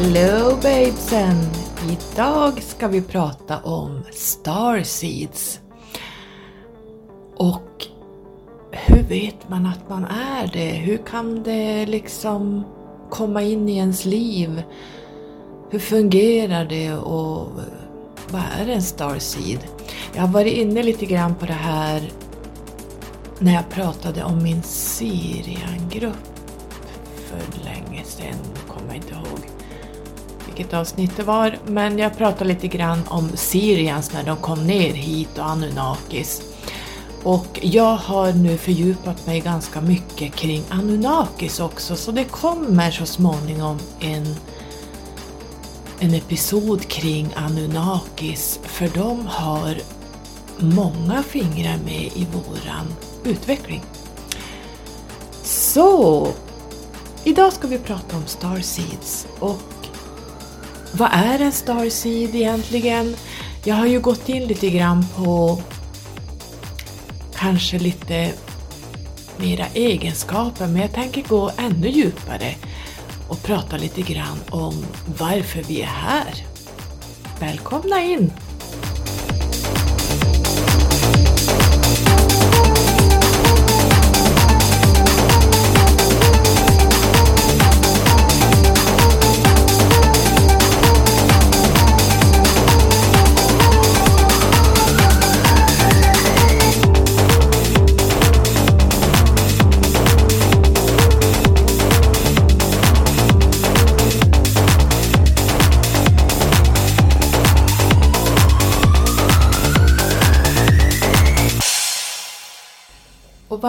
Hello babesen! Idag ska vi prata om Starseeds. Och hur vet man att man är det? Hur kan det liksom komma in i ens liv? Hur fungerar det och vad är en Starseed? Jag har varit inne lite grann på det här när jag pratade om min Syriangrupp vilket avsnitt det var, men jag pratade lite grann om Syrians när de kom ner hit och Anunnakis. Och jag har nu fördjupat mig ganska mycket kring Anunnakis också, så det kommer så småningom en, en episod kring Anunnakis, för de har många fingrar med i våran utveckling. Så, idag ska vi prata om Starseeds och vad är en Starseed egentligen? Jag har ju gått in lite grann på kanske lite mera egenskaper men jag tänker gå ännu djupare och prata lite grann om varför vi är här. Välkomna in!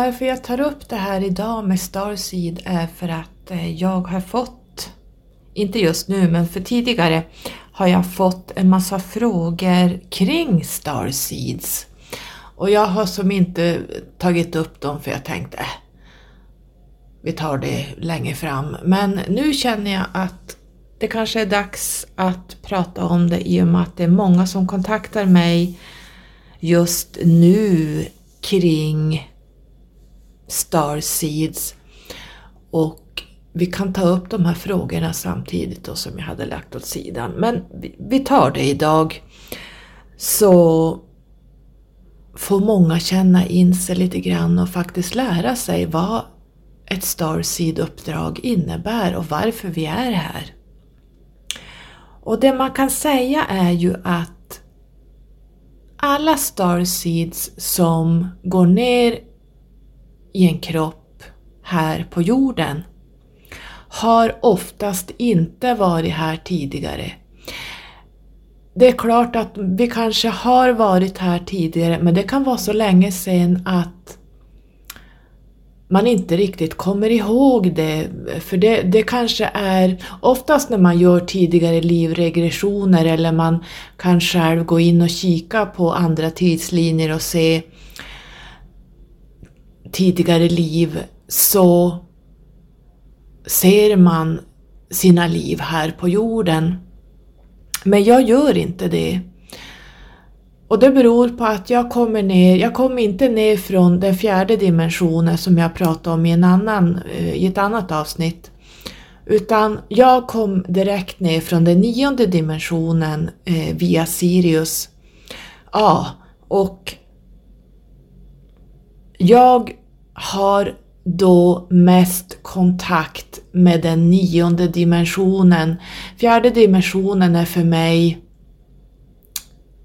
Varför jag tar upp det här idag med Starseed är för att eh, jag har fått, inte just nu men för tidigare, har jag fått en massa frågor kring Starseeds. Och jag har som inte tagit upp dem för jag tänkte äh, vi tar det längre fram. Men nu känner jag att det kanske är dags att prata om det i och med att det är många som kontaktar mig just nu kring Starseeds och vi kan ta upp de här frågorna samtidigt då som jag hade lagt åt sidan. Men vi tar det idag. Så får många känna in sig lite grann och faktiskt lära sig vad ett Starseed-uppdrag innebär och varför vi är här. Och det man kan säga är ju att alla Starseeds som går ner i en kropp här på jorden har oftast inte varit här tidigare. Det är klart att vi kanske har varit här tidigare men det kan vara så länge sedan att man inte riktigt kommer ihåg det. För det, det kanske är oftast när man gör tidigare livregressioner eller man kan själv gå in och kika på andra tidslinjer och se tidigare liv så ser man sina liv här på jorden. Men jag gör inte det. Och det beror på att jag kommer ner, jag kommer inte ner från den fjärde dimensionen som jag pratade om i, en annan, eh, i ett annat avsnitt. Utan jag kom direkt ner från den nionde dimensionen eh, via Sirius A. Och jag har då mest kontakt med den nionde dimensionen. Fjärde dimensionen är för mig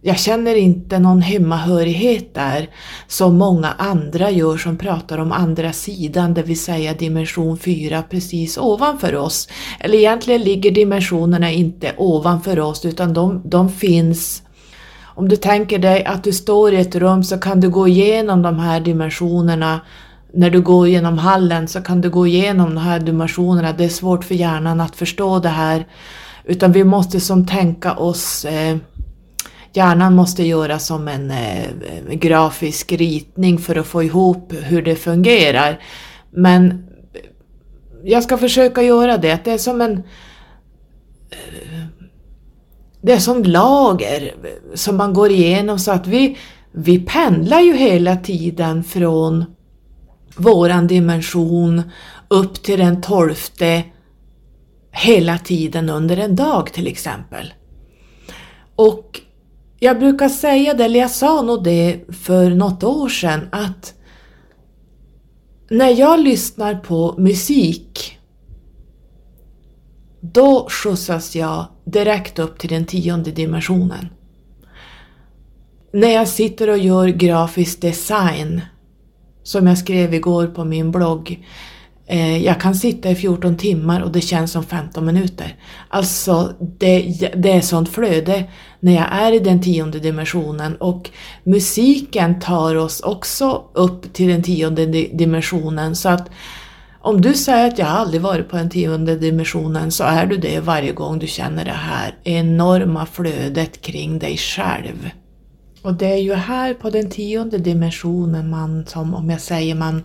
jag känner inte någon hemmahörighet där som många andra gör som pratar om andra sidan, det vill säga dimension 4 precis ovanför oss. Eller egentligen ligger dimensionerna inte ovanför oss utan de, de finns om du tänker dig att du står i ett rum så kan du gå igenom de här dimensionerna när du går genom hallen så kan du gå igenom de här dimensionerna. Det är svårt för hjärnan att förstå det här. Utan vi måste som tänka oss eh, Hjärnan måste göra som en eh, grafisk ritning för att få ihop hur det fungerar. Men jag ska försöka göra det. Det är som en... Det är som lager som man går igenom så att vi, vi pendlar ju hela tiden från våran dimension upp till den tolfte hela tiden under en dag till exempel. Och jag brukar säga det, eller jag sa nog det för något år sedan, att när jag lyssnar på musik då skjutsas jag direkt upp till den tionde dimensionen. När jag sitter och gör grafisk design, som jag skrev igår på min blogg, eh, jag kan sitta i 14 timmar och det känns som 15 minuter. Alltså det, det är sånt flöde när jag är i den tionde dimensionen och musiken tar oss också upp till den tionde dimensionen så att om du säger att jag aldrig varit på den tionde dimensionen så är du det varje gång du känner det här enorma flödet kring dig själv. Och det är ju här på den tionde dimensionen man, som om jag säger man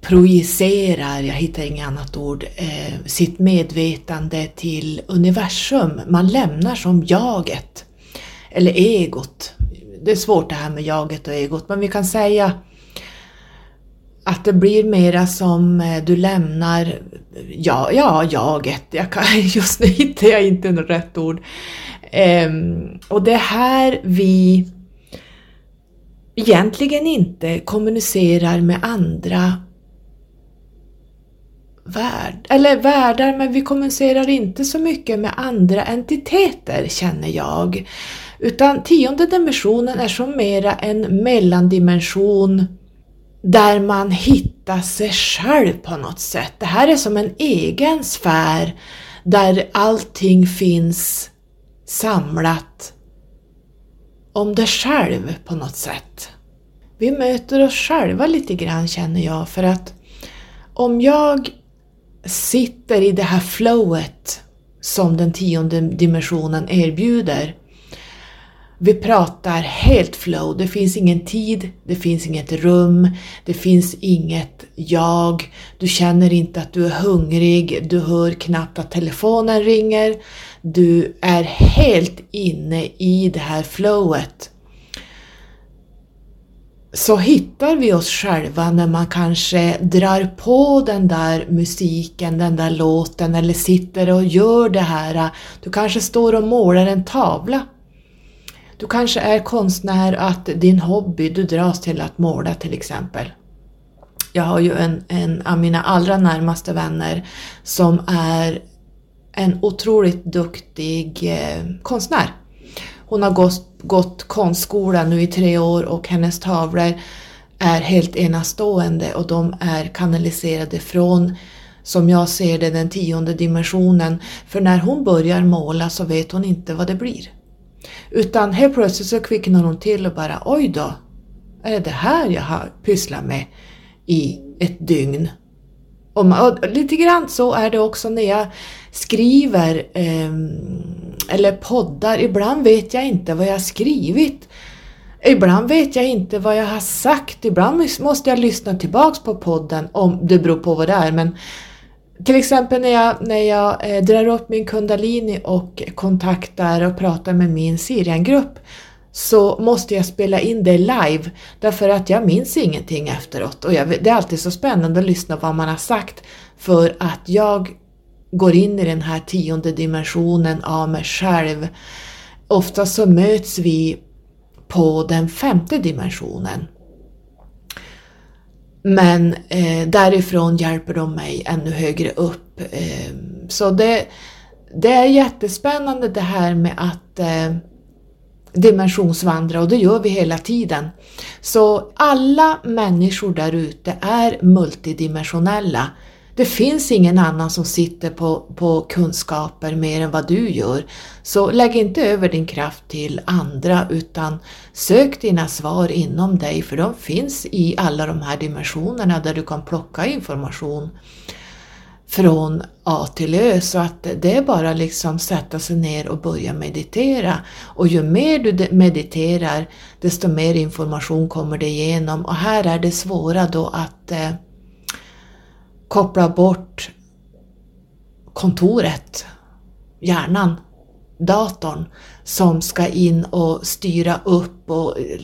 projicerar, jag hittar inget annat ord, eh, sitt medvetande till universum. Man lämnar som jaget, eller egot. Det är svårt det här med jaget och egot, men vi kan säga att det blir mera som eh, du lämnar, ja, ja jaget, jag kan, just nu hittar jag inte något rätt ord. Um, och det är här vi egentligen inte kommunicerar med andra värld, eller världar, men vi kommunicerar inte så mycket med andra entiteter känner jag. Utan tionde dimensionen är som mera en mellandimension där man hittar sig själv på något sätt. Det här är som en egen sfär där allting finns samlat om dig själv på något sätt. Vi möter oss själva lite grann känner jag för att om jag sitter i det här flowet som den tionde dimensionen erbjuder vi pratar helt flow, det finns ingen tid, det finns inget rum, det finns inget jag, du känner inte att du är hungrig, du hör knappt att telefonen ringer, du är helt inne i det här flowet. Så hittar vi oss själva när man kanske drar på den där musiken, den där låten eller sitter och gör det här. Du kanske står och målar en tavla du kanske är konstnär att din hobby, du dras till att måla till exempel. Jag har ju en, en av mina allra närmaste vänner som är en otroligt duktig eh, konstnär. Hon har gått, gått konstskola nu i tre år och hennes tavlor är helt enastående och de är kanaliserade från, som jag ser det, den tionde dimensionen. För när hon börjar måla så vet hon inte vad det blir. Utan helt plötsligt så kvicknar hon till och bara oj då, är det det här jag har pysslat med i ett dygn? Och, man, och lite grann så är det också när jag skriver eh, eller poddar. Ibland vet jag inte vad jag har skrivit. Ibland vet jag inte vad jag har sagt. Ibland måste jag lyssna tillbaks på podden om det beror på vad det är. Men till exempel när jag, när jag eh, drar upp min kundalini och kontaktar och pratar med min Siriangrupp så måste jag spela in det live därför att jag minns ingenting efteråt och jag, det är alltid så spännande att lyssna på vad man har sagt för att jag går in i den här tionde dimensionen av mig själv. Ofta så möts vi på den femte dimensionen men eh, därifrån hjälper de mig ännu högre upp. Eh, så det, det är jättespännande det här med att eh, dimensionsvandra och det gör vi hela tiden. Så alla människor där ute är multidimensionella. Det finns ingen annan som sitter på, på kunskaper mer än vad du gör. Så lägg inte över din kraft till andra utan sök dina svar inom dig för de finns i alla de här dimensionerna där du kan plocka information från A till Ö så att det är bara liksom sätta sig ner och börja meditera. Och ju mer du mediterar desto mer information kommer det igenom och här är det svåra då att eh, koppla bort kontoret, hjärnan, datorn som ska in och styra upp och eh,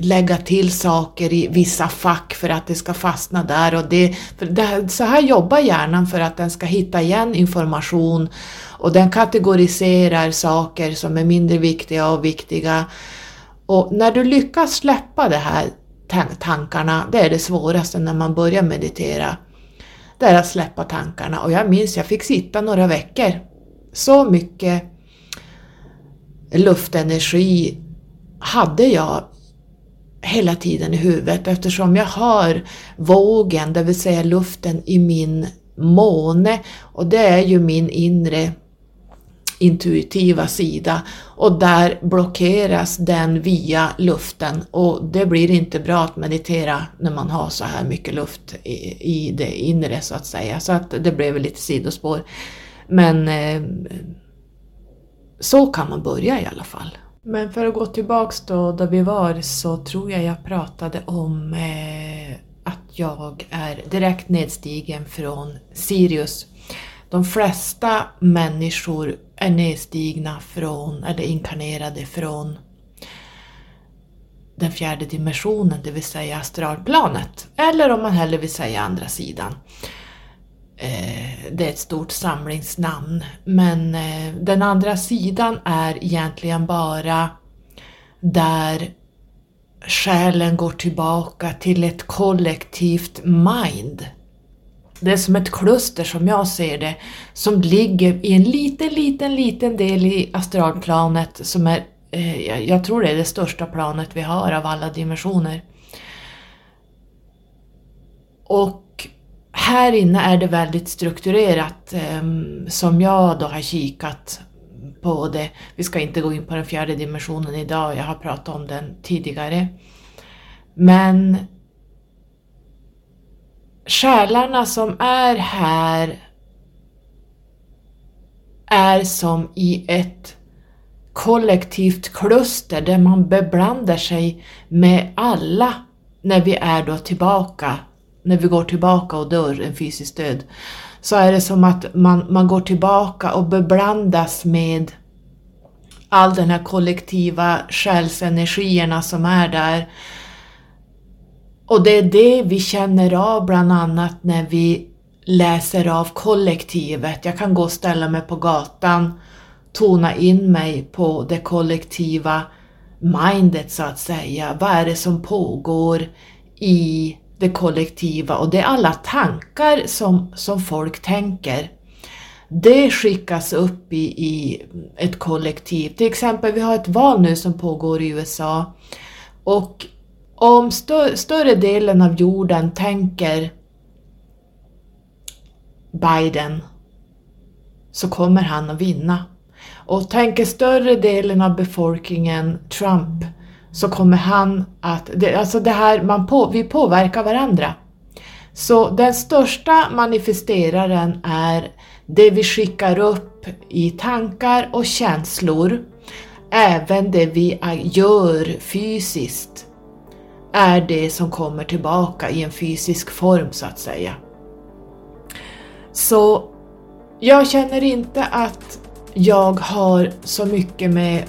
lägga till saker i vissa fack för att det ska fastna där. Och det, för det, så här jobbar hjärnan för att den ska hitta igen information och den kategoriserar saker som är mindre viktiga och viktiga. Och när du lyckas släppa det här tankarna, det är det svåraste när man börjar meditera, det är att släppa tankarna. Och jag minns, jag fick sitta några veckor. Så mycket luftenergi hade jag hela tiden i huvudet eftersom jag har vågen, det vill säga luften i min måne och det är ju min inre intuitiva sida och där blockeras den via luften och det blir inte bra att meditera när man har så här mycket luft i, i det inre så att säga. Så att det blev lite sidospår. Men eh, så kan man börja i alla fall. Men för att gå tillbaks då där vi var så tror jag jag pratade om eh, att jag är direkt nedstigen från Sirius. De flesta människor är nedstigna från, eller inkarnerade från den fjärde dimensionen, det vill säga astralplanet. Eller om man hellre vill säga andra sidan. Eh, det är ett stort samlingsnamn. Men eh, den andra sidan är egentligen bara där själen går tillbaka till ett kollektivt mind. Det är som ett kluster som jag ser det, som ligger i en liten, liten, liten del i astralplanet som är, eh, jag tror det är det största planet vi har av alla dimensioner. Och här inne är det väldigt strukturerat eh, som jag då har kikat på det. Vi ska inte gå in på den fjärde dimensionen idag, jag har pratat om den tidigare. Men själarna som är här är som i ett kollektivt kluster där man beblandar sig med alla när vi är då tillbaka när vi går tillbaka och dör en fysisk död, så är det som att man, man går tillbaka och beblandas med all den här kollektiva själsenergierna som är där. Och det är det vi känner av bland annat när vi läser av kollektivet. Jag kan gå och ställa mig på gatan, tona in mig på det kollektiva mindet så att säga. Vad är det som pågår i det kollektiva och det är alla tankar som, som folk tänker. Det skickas upp i, i ett kollektiv. Till exempel, vi har ett val nu som pågår i USA och om stö större delen av jorden tänker Biden så kommer han att vinna. Och tänker större delen av befolkningen Trump så kommer han att, det, alltså det här, man på, vi påverkar varandra. Så den största manifesteraren är det vi skickar upp i tankar och känslor, även det vi gör fysiskt, är det som kommer tillbaka i en fysisk form så att säga. Så jag känner inte att jag har så mycket med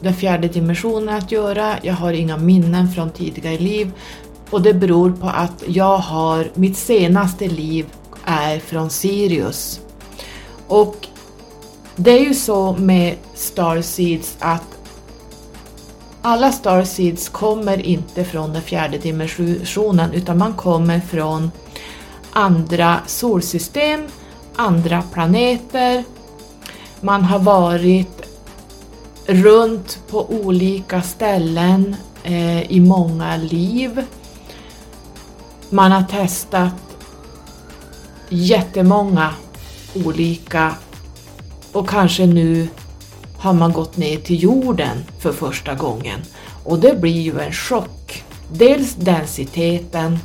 den fjärde dimensionen att göra, jag har inga minnen från tidigare liv och det beror på att jag har, mitt senaste liv är från Sirius. Och det är ju så med Starseeds att alla Starseeds kommer inte från den fjärde dimensionen utan man kommer från andra solsystem, andra planeter, man har varit runt på olika ställen eh, i många liv. Man har testat jättemånga olika och kanske nu har man gått ner till jorden för första gången och det blir ju en chock. Dels densiteten,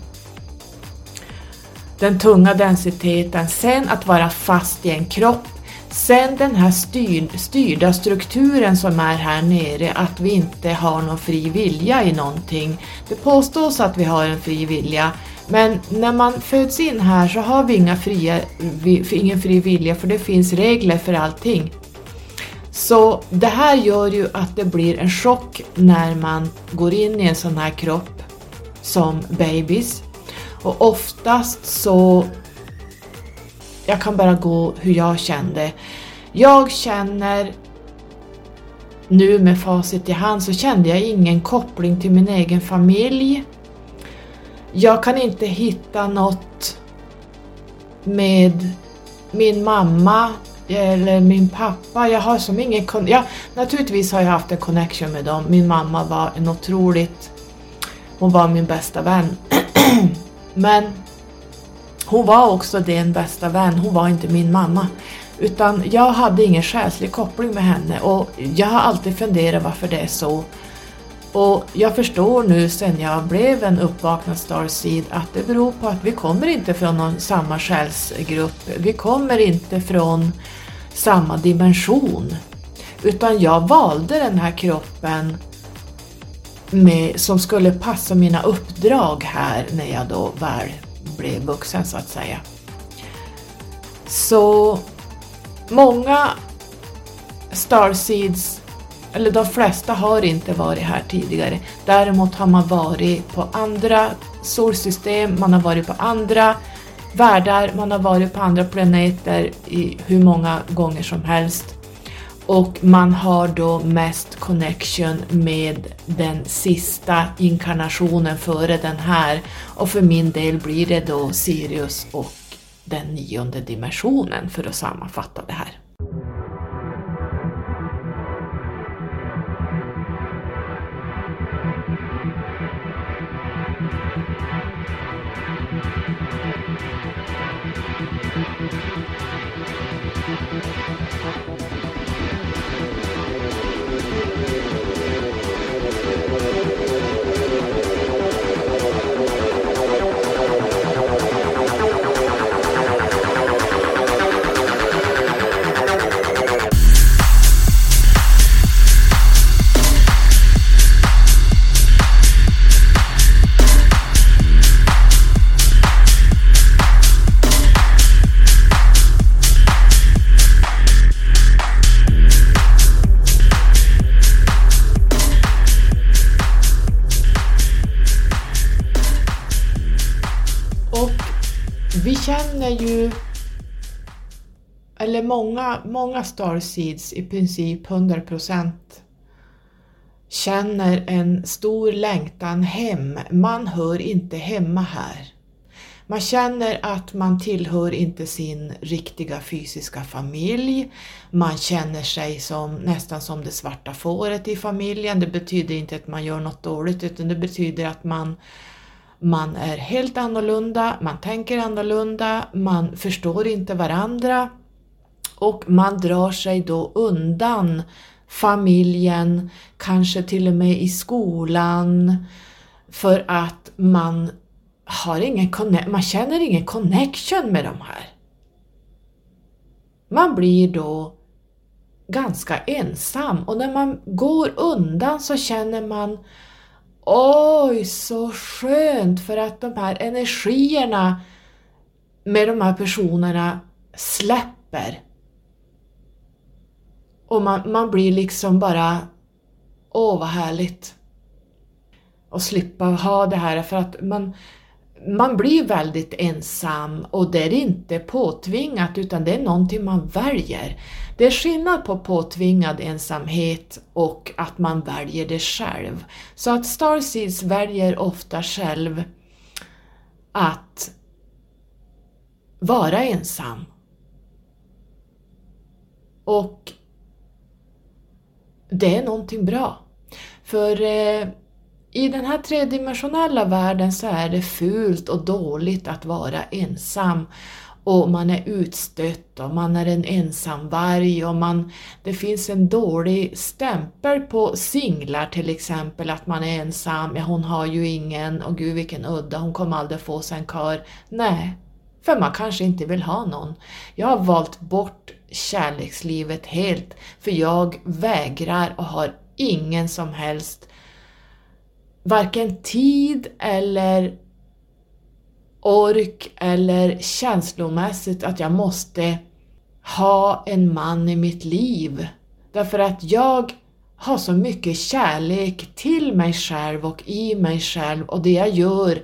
den tunga densiteten, sen att vara fast i en kropp Sen den här styr, styrda strukturen som är här nere, att vi inte har någon fri vilja i någonting. Det påstås att vi har en fri vilja, men när man föds in här så har vi inga fria, vi, ingen fri vilja för det finns regler för allting. Så det här gör ju att det blir en chock när man går in i en sån här kropp som babys. Och oftast så, jag kan bara gå hur jag kände. Jag känner nu med facit i hand så kände jag ingen koppling till min egen familj. Jag kan inte hitta något med min mamma eller min pappa. Jag har som ingen ja, Naturligtvis har jag haft en connection med dem. Min mamma var en otroligt... Hon var min bästa vän. Men hon var också din bästa vän. Hon var inte min mamma. Utan jag hade ingen själslig koppling med henne och jag har alltid funderat varför det är så. Och jag förstår nu sen jag blev en uppvaknad Starseed att det beror på att vi kommer inte från någon samma själsgrupp. Vi kommer inte från samma dimension. Utan jag valde den här kroppen med, som skulle passa mina uppdrag här när jag då väl blev vuxen så att säga. Så många Starseeds, eller de flesta har inte varit här tidigare. Däremot har man varit på andra solsystem, man har varit på andra världar, man har varit på andra planeter i hur många gånger som helst. Och man har då mest connection med den sista inkarnationen före den här. Och för min del blir det då Sirius och den nionde dimensionen för att sammanfatta det här. Många, många starseeds, i princip 100% känner en stor längtan hem. Man hör inte hemma här. Man känner att man tillhör inte sin riktiga fysiska familj. Man känner sig som, nästan som det svarta fåret i familjen. Det betyder inte att man gör något dåligt utan det betyder att man man är helt annorlunda, man tänker annorlunda, man förstår inte varandra och man drar sig då undan familjen, kanske till och med i skolan, för att man, har ingen man känner ingen connection med de här. Man blir då ganska ensam och när man går undan så känner man Oj, så skönt för att de här energierna med de här personerna släpper. Och man, man blir liksom bara, åh vad härligt. Och slippa ha det här för att man, man blir väldigt ensam och det är inte påtvingat utan det är någonting man väljer. Det är skillnad på påtvingad ensamhet och att man väljer det själv. Så att Starseeds väljer ofta själv att vara ensam. Och det är någonting bra. För eh, i den här tredimensionella världen så är det fult och dåligt att vara ensam och man är utstött och man är en ensamvarg och man, det finns en dålig stämpel på singlar till exempel att man är ensam, ja hon har ju ingen och gud vilken udda, hon kommer aldrig få sig en kar. Nej, för man kanske inte vill ha någon. Jag har valt bort kärlekslivet helt. För jag vägrar och har ingen som helst varken tid eller ork eller känslomässigt att jag måste ha en man i mitt liv. Därför att jag har så mycket kärlek till mig själv och i mig själv. Och det jag gör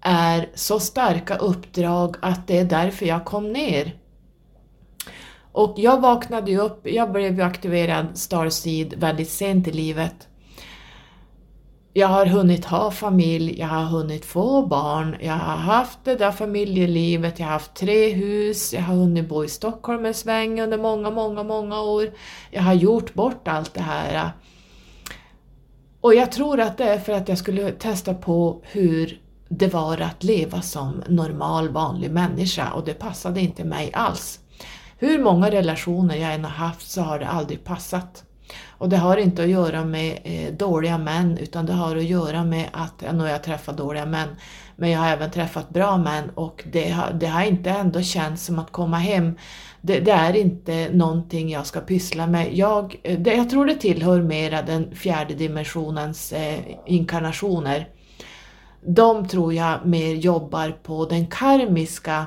är så starka uppdrag att det är därför jag kom ner. Och jag vaknade ju upp, jag blev ju aktiverad Starseed väldigt sent i livet. Jag har hunnit ha familj, jag har hunnit få barn, jag har haft det där familjelivet, jag har haft tre hus, jag har hunnit bo i Stockholm en sväng under många, många, många år. Jag har gjort bort allt det här. Och jag tror att det är för att jag skulle testa på hur det var att leva som normal, vanlig människa och det passade inte mig alls. Hur många relationer jag än har haft så har det aldrig passat. Och det har inte att göra med eh, dåliga män utan det har att göra med att, ja, nu har jag träffat dåliga män, men jag har även träffat bra män och det har, det har inte ändå känts som att komma hem. Det, det är inte någonting jag ska pyssla med. Jag, eh, det, jag tror det tillhör mera den fjärde dimensionens eh, inkarnationer. De tror jag mer jobbar på den karmiska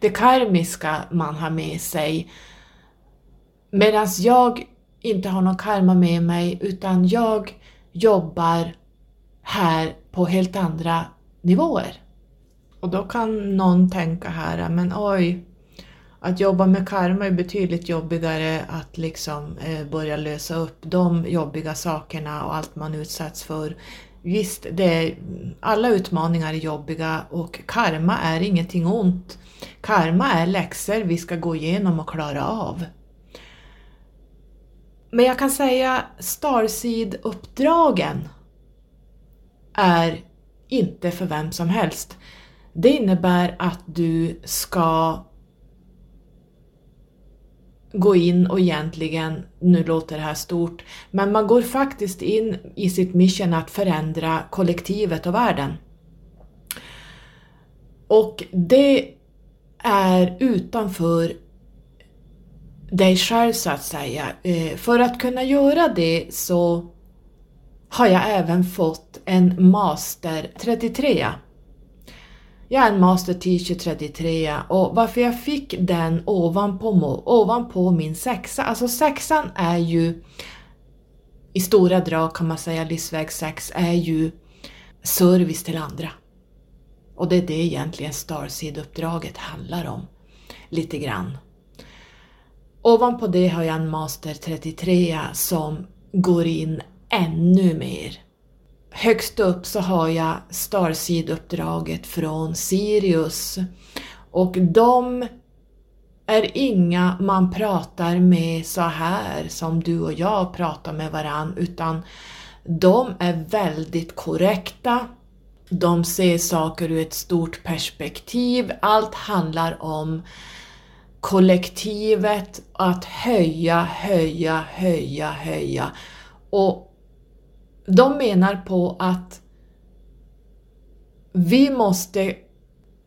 det karmiska man har med sig. Medan jag inte har någon karma med mig utan jag jobbar här på helt andra nivåer. Och då kan någon tänka här, men oj, att jobba med karma är betydligt jobbigare att liksom eh, börja lösa upp de jobbiga sakerna och allt man utsätts för. Visst, det är, alla utmaningar är jobbiga och karma är ingenting ont. Karma är läxor vi ska gå igenom och klara av. Men jag kan säga Starseed-uppdragen är inte för vem som helst. Det innebär att du ska gå in och egentligen, nu låter det här stort, men man går faktiskt in i sitt mission att förändra kollektivet och världen. Och det är utanför dig själv så att säga. Eh, för att kunna göra det så har jag även fått en Master 33. Jag är en Master Teacher 33 och varför jag fick den ovanpå, ovanpå min sexa, alltså sexan är ju i stora drag kan man säga, livsväg 6 är ju service till andra. Och det är det egentligen Starseed-uppdraget handlar om, lite grann. Ovanpå det har jag en Master 33 som går in ännu mer. Högst upp så har jag Starseed-uppdraget från Sirius och de är inga man pratar med så här som du och jag pratar med varann utan de är väldigt korrekta, de ser saker ur ett stort perspektiv. Allt handlar om kollektivet, att höja, höja, höja, höja. Och de menar på att vi måste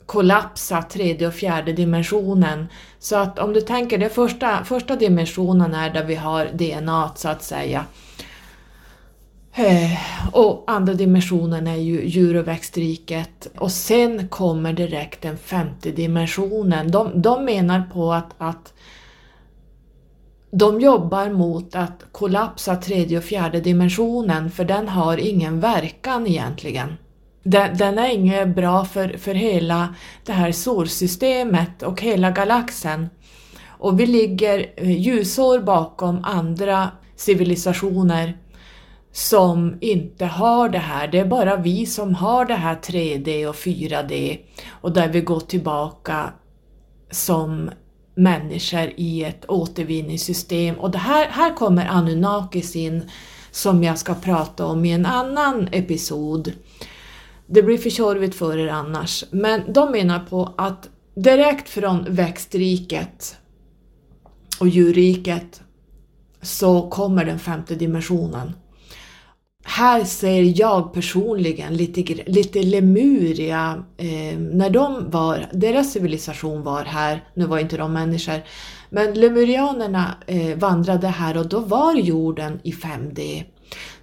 kollapsa tredje och fjärde dimensionen. Så att om du tänker, den första, första dimensionen är där vi har DNA så att säga. Eh, och andra dimensionen är ju djur och växtriket och sen kommer direkt den femte dimensionen. De, de menar på att, att de jobbar mot att kollapsa tredje och fjärde dimensionen för den har ingen verkan egentligen. Den, den är inget bra för, för hela det här solsystemet och hela galaxen. Och vi ligger eh, ljusår bakom andra civilisationer som inte har det här. Det är bara vi som har det här 3D och 4D och där vi går tillbaka som människor i ett återvinningssystem. Och det här, här kommer Anunnakis in som jag ska prata om i en annan episod. Det blir för tjorvigt för er annars. Men de menar på att direkt från växtriket och djurriket så kommer den femte dimensionen här ser jag personligen lite, lite Lemuria, eh, när de var, deras civilisation var här, nu var inte de människor, men lemurianerna eh, vandrade här och då var jorden i 5D.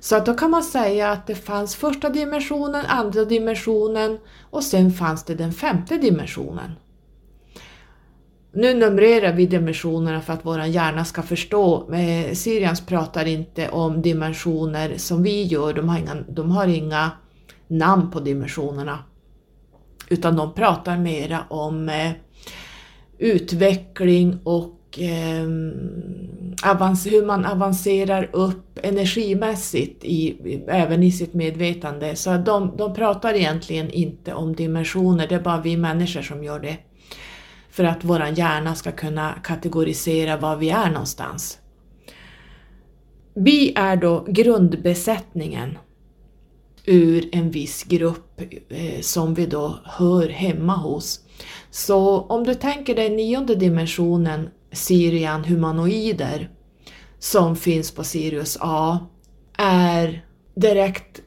Så att då kan man säga att det fanns första dimensionen, andra dimensionen och sen fanns det den femte dimensionen. Nu numrerar vi dimensionerna för att vår hjärna ska förstå. Eh, Syrians pratar inte om dimensioner som vi gör, de har inga, de har inga namn på dimensionerna. Utan de pratar mera om eh, utveckling och eh, hur man avancerar upp energimässigt i, även i sitt medvetande. Så de, de pratar egentligen inte om dimensioner, det är bara vi människor som gör det. För att vår hjärna ska kunna kategorisera var vi är någonstans. Vi är då grundbesättningen ur en viss grupp eh, som vi då hör hemma hos. Så om du tänker dig nionde dimensionen, Sirian humanoider, som finns på Sirius A, är direkt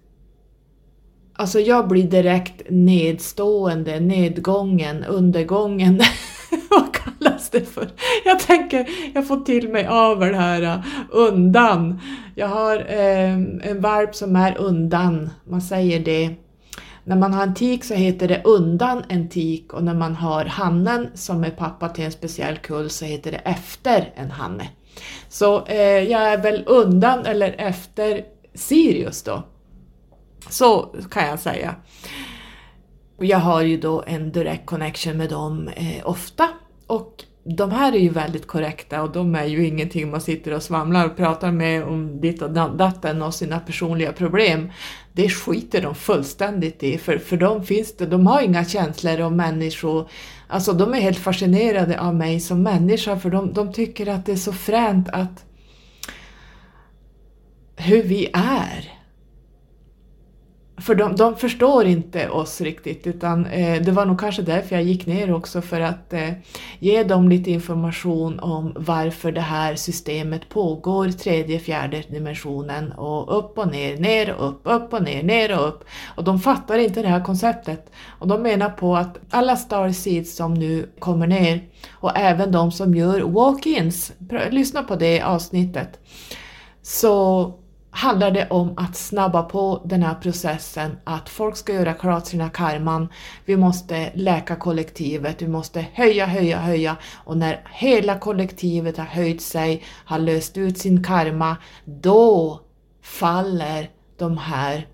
Alltså jag blir direkt nedstående, nedgången, undergången. Vad kallas det för? Jag tänker, jag får till mig avel det här äh, undan. Jag har eh, en valp som är undan, man säger det. När man har en tik så heter det undan en tik och när man har hannen som är pappa till en speciell kull så heter det efter en hanne. Så eh, jag är väl undan eller efter Sirius då. Så kan jag säga. Jag har ju då en direct connection med dem eh, ofta och de här är ju väldigt korrekta och de är ju ingenting man sitter och svamlar och pratar med om ditt och datten och sina personliga problem. Det skiter de fullständigt i, för, för de finns det, de har inga känslor om människor. Alltså de är helt fascinerade av mig som människa för de, de tycker att det är så fränt att hur vi är. För de, de förstår inte oss riktigt utan eh, det var nog kanske därför jag gick ner också för att eh, ge dem lite information om varför det här systemet pågår, tredje, fjärde dimensionen och upp och ner, ner och upp, upp och ner, ner och upp. Och de fattar inte det här konceptet. Och de menar på att alla starseeds som nu kommer ner och även de som gör walk-ins, lyssna på det avsnittet, så handlar det om att snabba på den här processen, att folk ska göra klart sina karman, vi måste läka kollektivet, vi måste höja, höja, höja. Och när hela kollektivet har höjt sig, har löst ut sin karma, då faller de här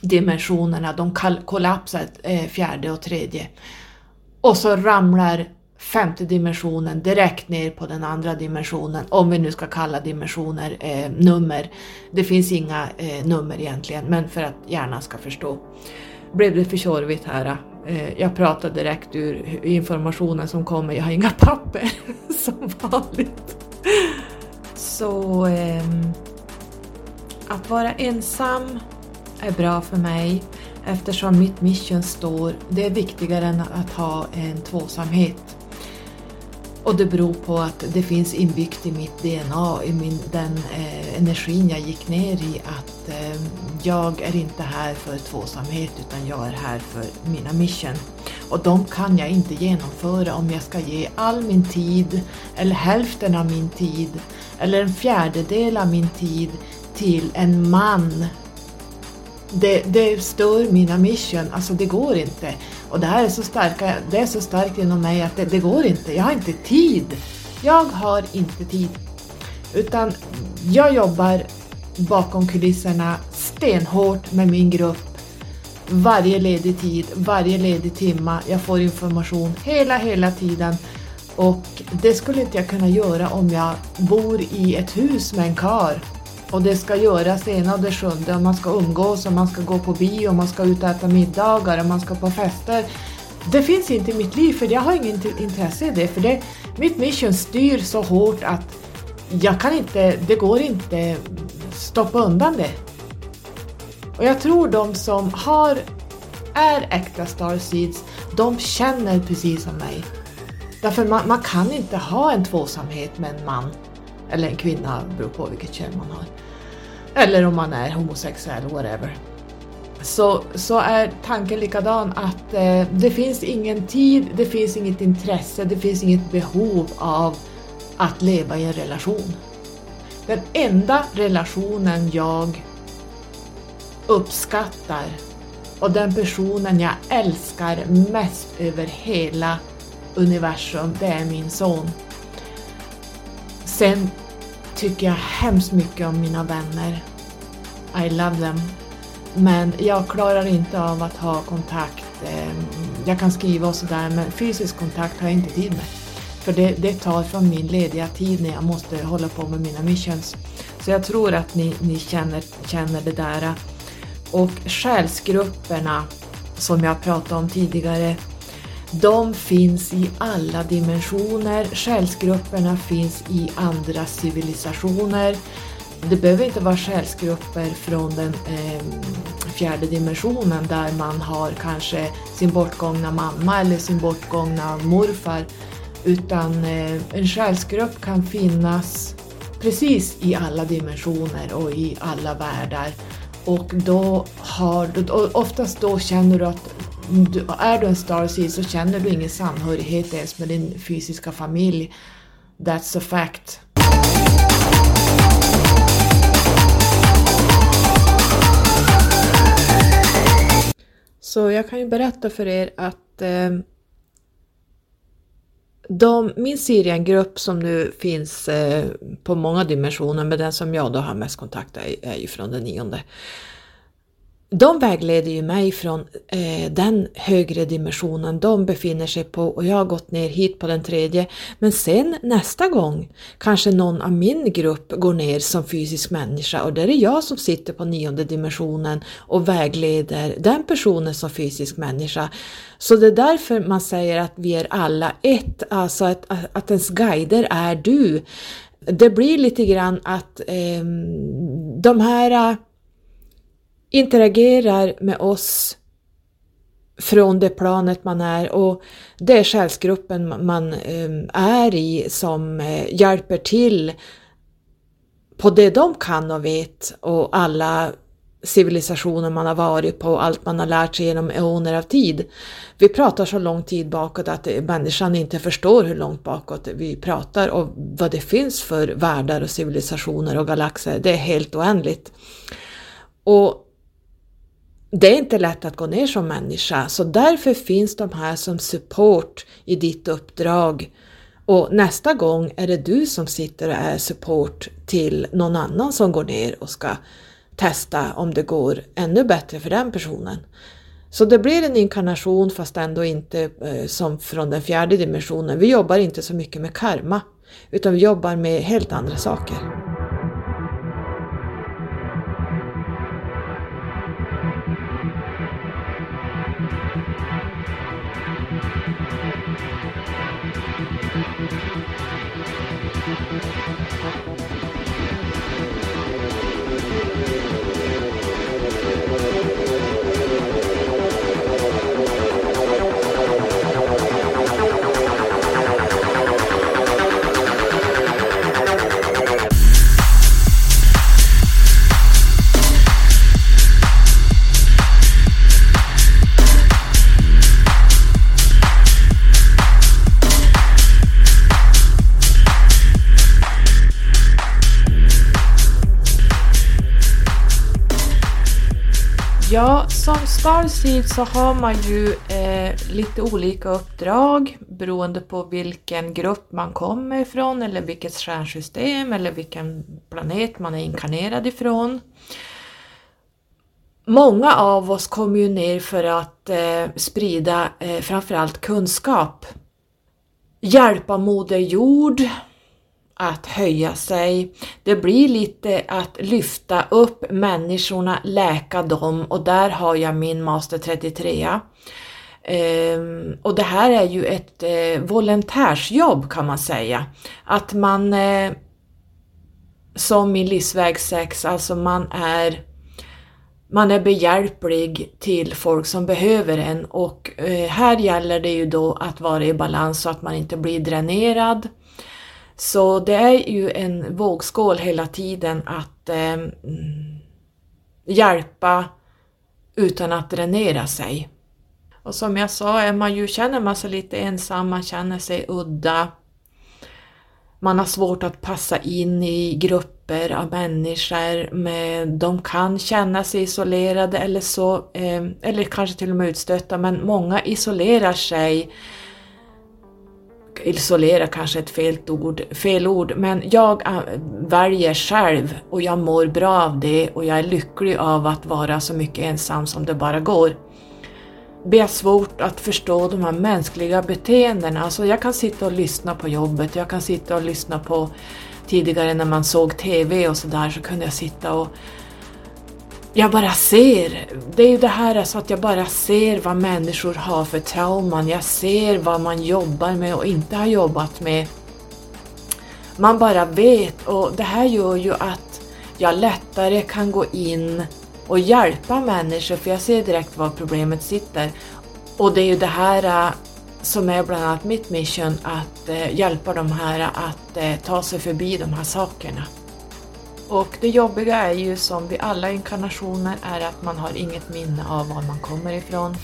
dimensionerna, de kollapsar eh, fjärde och tredje. Och så ramlar femte dimensionen direkt ner på den andra dimensionen, om vi nu ska kalla dimensioner eh, nummer. Det finns inga eh, nummer egentligen, men för att hjärnan ska förstå. Blev det för tjorvigt här? Eh, jag pratar direkt ur informationen som kommer, jag har inga papper som vanligt. Så ehm, att vara ensam är bra för mig eftersom mitt mission står, det är viktigare än att ha en tvåsamhet. Och det beror på att det finns inbyggt i mitt DNA, i min, den eh, energin jag gick ner i, att eh, jag är inte här för tvåsamhet utan jag är här för mina mission. Och de kan jag inte genomföra om jag ska ge all min tid, eller hälften av min tid, eller en fjärdedel av min tid till en man. Det, det stör mina mission, alltså det går inte. Och det här är så, starka, det är så starkt inom mig att det, det går inte. Jag har inte tid. Jag har inte tid. Utan jag jobbar bakom kulisserna stenhårt med min grupp. Varje ledig tid, varje ledig timma. Jag får information hela, hela tiden. Och det skulle inte jag kunna göra om jag bor i ett hus med en kar och det ska göras ena och det sjunde och man ska umgås och man ska gå på bio och man ska ut och äta middagar och man ska på fester. Det finns inte i mitt liv för jag har inget intresse i det för det, mitt mission styr så hårt att jag kan inte, det går inte stoppa undan det. Och jag tror de som har, är äkta starseeds, de känner precis som mig. Därför man, man kan inte ha en tvåsamhet med en man eller en kvinna, beror på vilket kön man har. Eller om man är homosexuell, whatever. Så, så är tanken likadan att eh, det finns ingen tid, det finns inget intresse, det finns inget behov av att leva i en relation. Den enda relationen jag uppskattar och den personen jag älskar mest över hela universum, det är min son. Sen tycker jag hemskt mycket om mina vänner. I love them. Men jag klarar inte av att ha kontakt. Eh, jag kan skriva och sådär men fysisk kontakt har jag inte tid med. För det, det tar från min lediga tid när jag måste hålla på med mina missions. Så jag tror att ni, ni känner, känner det där. Och själsgrupperna som jag pratade om tidigare, de finns i alla dimensioner. Själsgrupperna finns i andra civilisationer. Det behöver inte vara själsgrupper från den eh, fjärde dimensionen där man har kanske sin bortgångna mamma eller sin bortgångna morfar. Utan eh, en själsgrupp kan finnas precis i alla dimensioner och i alla världar. Och då har du, oftast då känner du att är du en starseed så känner du ingen samhörighet ens med din fysiska familj. That's a fact. Så jag kan ju berätta för er att eh, de, min Siriengrupp som nu finns eh, på många dimensioner, men den som jag då har mest kontakt med är, är ju från den nionde de vägleder ju mig från eh, den högre dimensionen de befinner sig på och jag har gått ner hit på den tredje. Men sen nästa gång kanske någon av min grupp går ner som fysisk människa och där är jag som sitter på nionde dimensionen och vägleder den personen som fysisk människa. Så det är därför man säger att vi är alla ett, alltså att, att ens guider är du. Det blir lite grann att eh, de här interagerar med oss från det planet man är och det är själsgruppen man ehm, är i som eh, hjälper till på det de kan och vet och alla civilisationer man har varit på, och allt man har lärt sig genom eoner av tid. Vi pratar så lång tid bakåt att eh, människan inte förstår hur långt bakåt vi pratar och vad det finns för världar och civilisationer och galaxer. Det är helt oändligt. Och det är inte lätt att gå ner som människa, så därför finns de här som support i ditt uppdrag. Och nästa gång är det du som sitter och är support till någon annan som går ner och ska testa om det går ännu bättre för den personen. Så det blir en inkarnation fast ändå inte eh, som från den fjärde dimensionen. Vi jobbar inte så mycket med karma, utan vi jobbar med helt andra saker. Ja, som Starseed så har man ju eh, lite olika uppdrag beroende på vilken grupp man kommer ifrån eller vilket stjärnsystem eller vilken planet man är inkarnerad ifrån. Många av oss kommer ju ner för att eh, sprida eh, framförallt kunskap. Hjälpa Moder Jord, att höja sig. Det blir lite att lyfta upp människorna, läka dem och där har jag min Master 33. Um, ehm, och det här är ju ett uh, volontärsjobb kan man säga. Att man, uh, som i livsväg 6, alltså man är man är behjälplig till folk som behöver en och uh, här gäller det ju då att vara i balans så att man inte blir dränerad så det är ju en vågskål hela tiden att eh, hjälpa utan att dränera sig. Och som jag sa, är man ju, känner man sig lite ensam, man känner sig udda, man har svårt att passa in i grupper av människor, med, de kan känna sig isolerade eller så, eh, eller kanske till och med utstötta, men många isolerar sig isolera kanske ett fel ord, fel ord, men jag äh, väljer själv och jag mår bra av det och jag är lycklig av att vara så mycket ensam som det bara går. Det är svårt att förstå de här mänskliga beteendena. Alltså jag kan sitta och lyssna på jobbet, jag kan sitta och lyssna på tidigare när man såg TV och sådär så kunde jag sitta och jag bara ser. Det är ju det här alltså att jag bara ser vad människor har för trauman. Jag ser vad man jobbar med och inte har jobbat med. Man bara vet och det här gör ju att jag lättare kan gå in och hjälpa människor för jag ser direkt var problemet sitter. Och det är ju det här äh, som är bland annat mitt mission, att äh, hjälpa de här att äh, ta sig förbi de här sakerna. Och det jobbiga är ju som vid alla inkarnationer är att man har inget minne av var man kommer ifrån.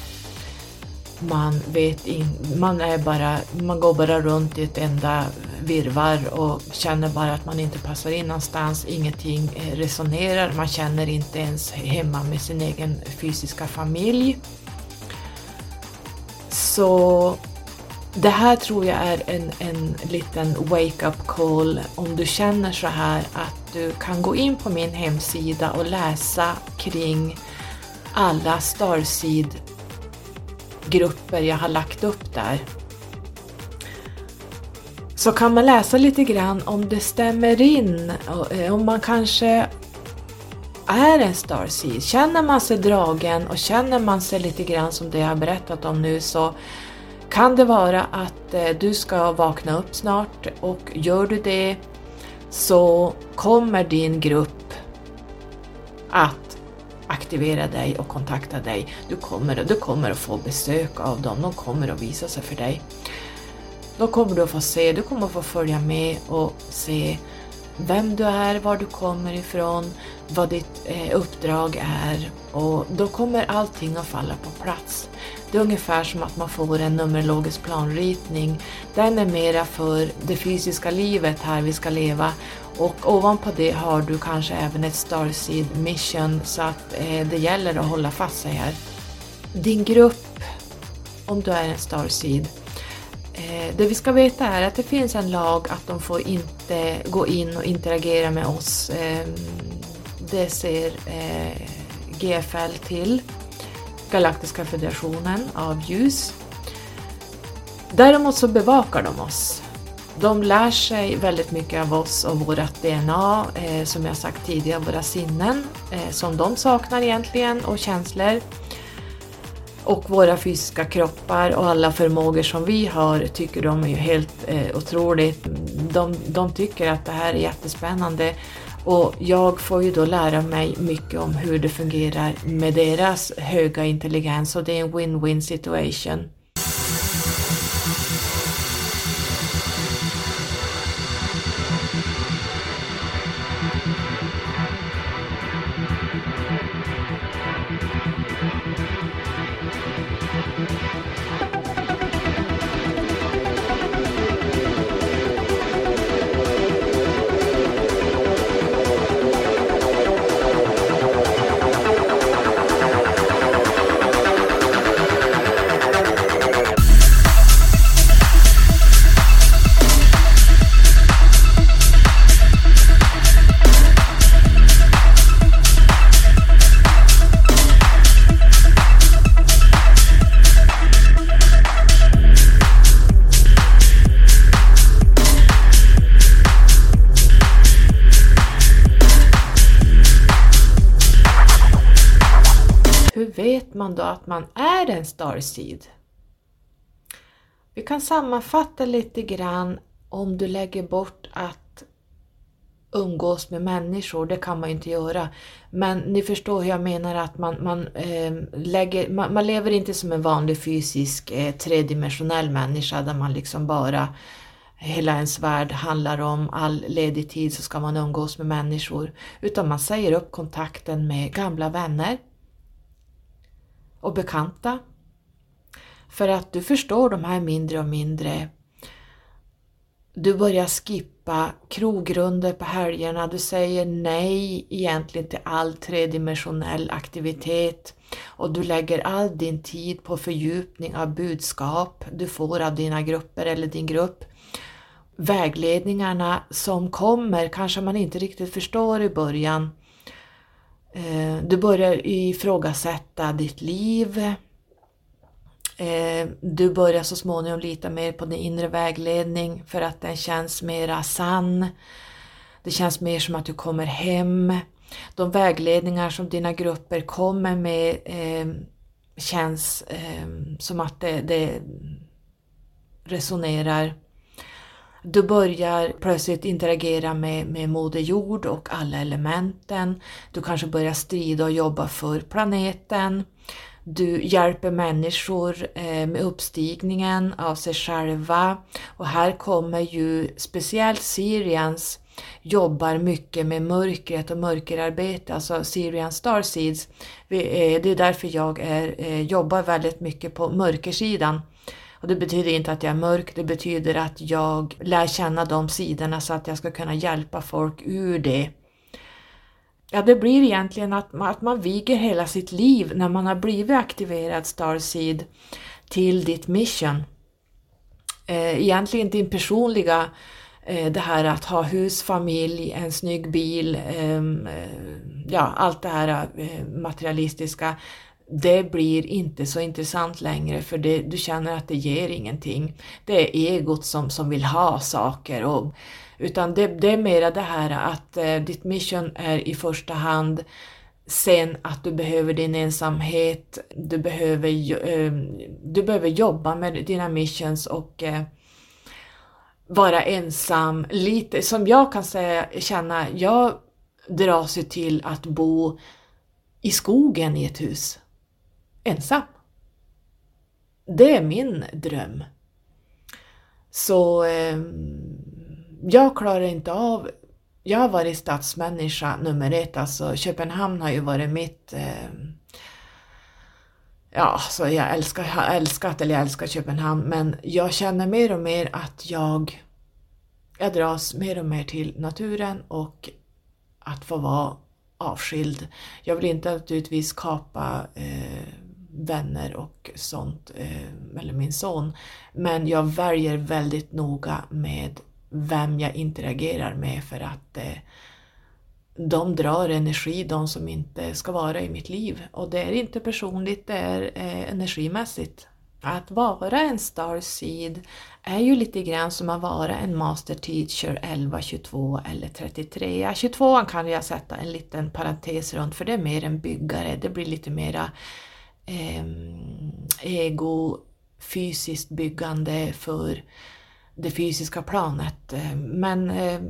Man vet in, man är bara, man går bara runt i ett enda virvar och känner bara att man inte passar in någonstans, ingenting eh, resonerar, man känner inte ens hemma med sin egen fysiska familj. Så det här tror jag är en, en liten wake-up call om du känner så här att du kan gå in på min hemsida och läsa kring alla Starseed-grupper jag har lagt upp där. Så kan man läsa lite grann om det stämmer in, eh, om man kanske är en Starseed. Känner man sig dragen och känner man sig lite grann som det jag har berättat om nu så kan det vara att eh, du ska vakna upp snart och gör du det så kommer din grupp att aktivera dig och kontakta dig. Du kommer, du kommer att få besök av dem, de kommer att visa sig för dig. Då kommer du att få se, du kommer att få följa med och se vem du är, var du kommer ifrån, vad ditt eh, uppdrag är och då kommer allting att falla på plats. Det är ungefär som att man får en numerologisk planritning. Den är mera för det fysiska livet här vi ska leva och ovanpå det har du kanske även ett Starseed mission så att eh, det gäller att hålla fast sig här. Din grupp, om du är en Starseed, Eh, det vi ska veta är att det finns en lag att de får inte gå in och interagera med oss. Ehm, det ser eh, GFL till. Galaktiska federationen av ljus. Däremot så bevakar de oss. De lär sig väldigt mycket av oss och vårt DNA, eh, som jag sagt tidigare, våra sinnen, som de saknar egentligen, och känslor. Och våra fysiska kroppar och alla förmågor som vi har tycker de är ju helt eh, otroligt. De, de tycker att det här är jättespännande och jag får ju då lära mig mycket om hur det fungerar med deras höga intelligens och det är en win-win situation. Då att man är en starseed? Vi kan sammanfatta lite grann om du lägger bort att umgås med människor, det kan man ju inte göra. Men ni förstår hur jag menar att man, man, eh, lägger, man, man, lever inte som en vanlig fysisk eh, tredimensionell människa där man liksom bara hela ens värld handlar om all ledig tid så ska man umgås med människor. Utan man säger upp kontakten med gamla vänner, och bekanta. För att du förstår de här mindre och mindre. Du börjar skippa krogrunder på helgerna, du säger nej egentligen till all tredimensionell aktivitet och du lägger all din tid på fördjupning av budskap du får av dina grupper eller din grupp. Vägledningarna som kommer kanske man inte riktigt förstår i början. Eh, du börjar ifrågasätta ditt liv. Eh, du börjar så småningom lita mer på din inre vägledning för att den känns mera sann. Det känns mer som att du kommer hem. De vägledningar som dina grupper kommer med eh, känns som att det, det resonerar. Du börjar plötsligt interagera med, med Moder Jord och alla elementen. Du kanske börjar strida och jobba för planeten. Du hjälper människor eh, med uppstigningen av sig själva och här kommer ju speciellt Syrians jobbar mycket med mörkret och mörkerarbete, alltså Syrian Starseeds. Eh, det är därför jag är, eh, jobbar väldigt mycket på mörkersidan. Och det betyder inte att jag är mörk, det betyder att jag lär känna de sidorna så att jag ska kunna hjälpa folk ur det. Ja, det blir egentligen att, att man viger hela sitt liv när man har blivit aktiverad Starseed till ditt mission. Eh, egentligen din personliga eh, det här att ha hus, familj, en snygg bil, ehm, eh, ja allt det här materialistiska, det blir inte så intressant längre för det, du känner att det ger ingenting. Det är egot som, som vill ha saker. Och, utan det, det är mera det här att eh, ditt mission är i första hand Sen att du behöver din ensamhet, du behöver, eh, du behöver jobba med dina missions och eh, vara ensam, lite som jag kan säga, känna, jag dras ju till att bo i skogen i ett hus, ensam. Det är min dröm. Så eh, jag klarar inte av, jag har varit stadsmänniska nummer ett, alltså Köpenhamn har ju varit mitt eh, ja, så jag älskar, har älskat, eller jag älskar Köpenhamn, men jag känner mer och mer att jag, jag dras mer och mer till naturen och att få vara avskild. Jag vill inte naturligtvis kapa eh, vänner och sånt, eh, eller min son, men jag väljer väldigt noga med vem jag interagerar med för att eh, de drar energi, de som inte ska vara i mitt liv. Och det är inte personligt, det är eh, energimässigt. Att vara en starseed är ju lite grann som att vara en master teacher 11, 22 eller 33. Ja, 22 kan jag sätta en liten parentes runt för det är mer en byggare, det blir lite mera eh, Ehm, ego, fysiskt byggande för det fysiska planet. Ehm, men eh,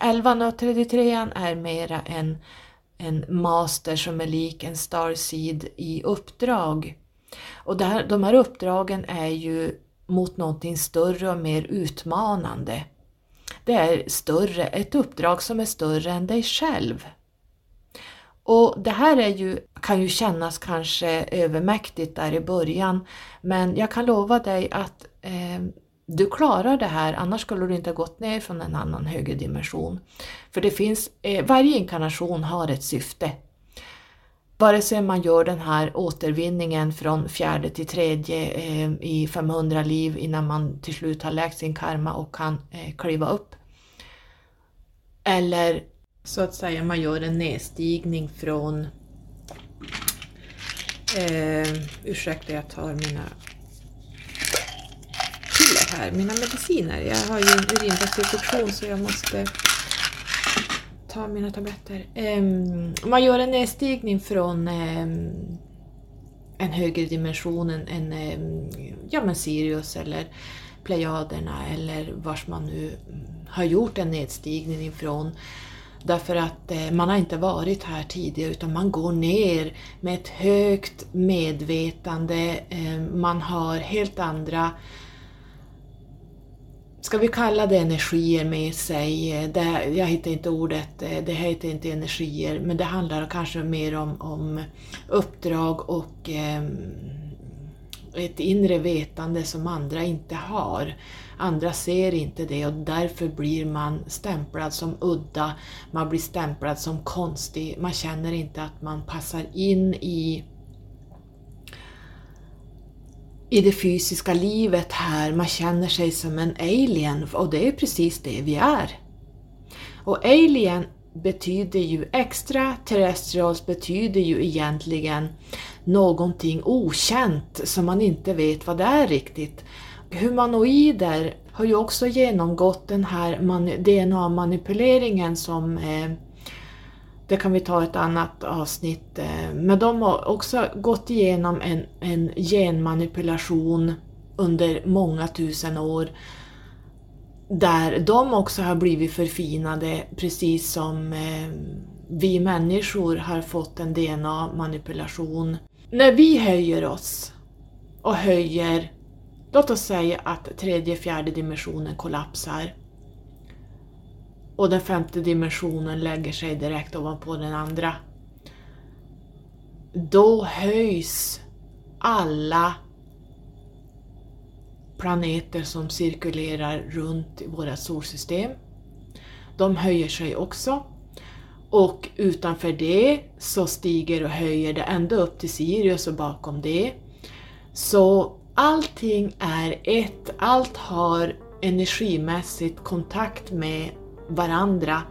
11 och 33 är mera en, en master som är lik en starseed i uppdrag. Och där, de här uppdragen är ju mot någonting större och mer utmanande. Det är större, ett uppdrag som är större än dig själv. Och det här är ju, kan ju kännas kanske övermäktigt där i början, men jag kan lova dig att eh, du klarar det här, annars skulle du inte ha gått ner från en annan högre dimension. För det finns, eh, varje inkarnation har ett syfte. Vare sig man gör den här återvinningen från fjärde till tredje eh, i 500 liv innan man till slut har läkt sin karma och kan eh, kliva upp. Eller så att säga man gör en nedstigning från eh, ursäkta jag tar mina här, mina mediciner. Jag har ju en urinvägsinfektion så jag måste ta mina tabletter. Eh, man gör en nedstigning från eh, en högre dimension, än en ehm, ja men Sirius eller Plejaderna eller vars man nu har gjort en nedstigning ifrån. Därför att eh, man har inte varit här tidigare utan man går ner med ett högt medvetande, eh, man har helt andra ska vi kalla det energier med sig, det, jag hittar inte ordet, eh, det heter inte energier, men det handlar kanske mer om, om uppdrag och eh, ett inre vetande som andra inte har. Andra ser inte det och därför blir man stämplad som udda, man blir stämplad som konstig, man känner inte att man passar in i i det fysiska livet här, man känner sig som en alien och det är precis det vi är. Och alien betyder ju extra terrestrials betyder ju egentligen någonting okänt som man inte vet vad det är riktigt. Humanoider har ju också genomgått den här DNA-manipuleringen som eh, det kan vi ta ett annat avsnitt. Eh, men de har också gått igenom en, en genmanipulation under många tusen år där de också har blivit förfinade precis som eh, vi människor har fått en DNA-manipulation. När vi höjer oss och höjer, låt oss säga att tredje, fjärde dimensionen kollapsar och den femte dimensionen lägger sig direkt ovanpå den andra. Då höjs alla planeter som cirkulerar runt i våra solsystem. De höjer sig också. Och utanför det så stiger och höjer det ända upp till Sirius och bakom det. Så allting är ett, allt har energimässigt kontakt med varandra.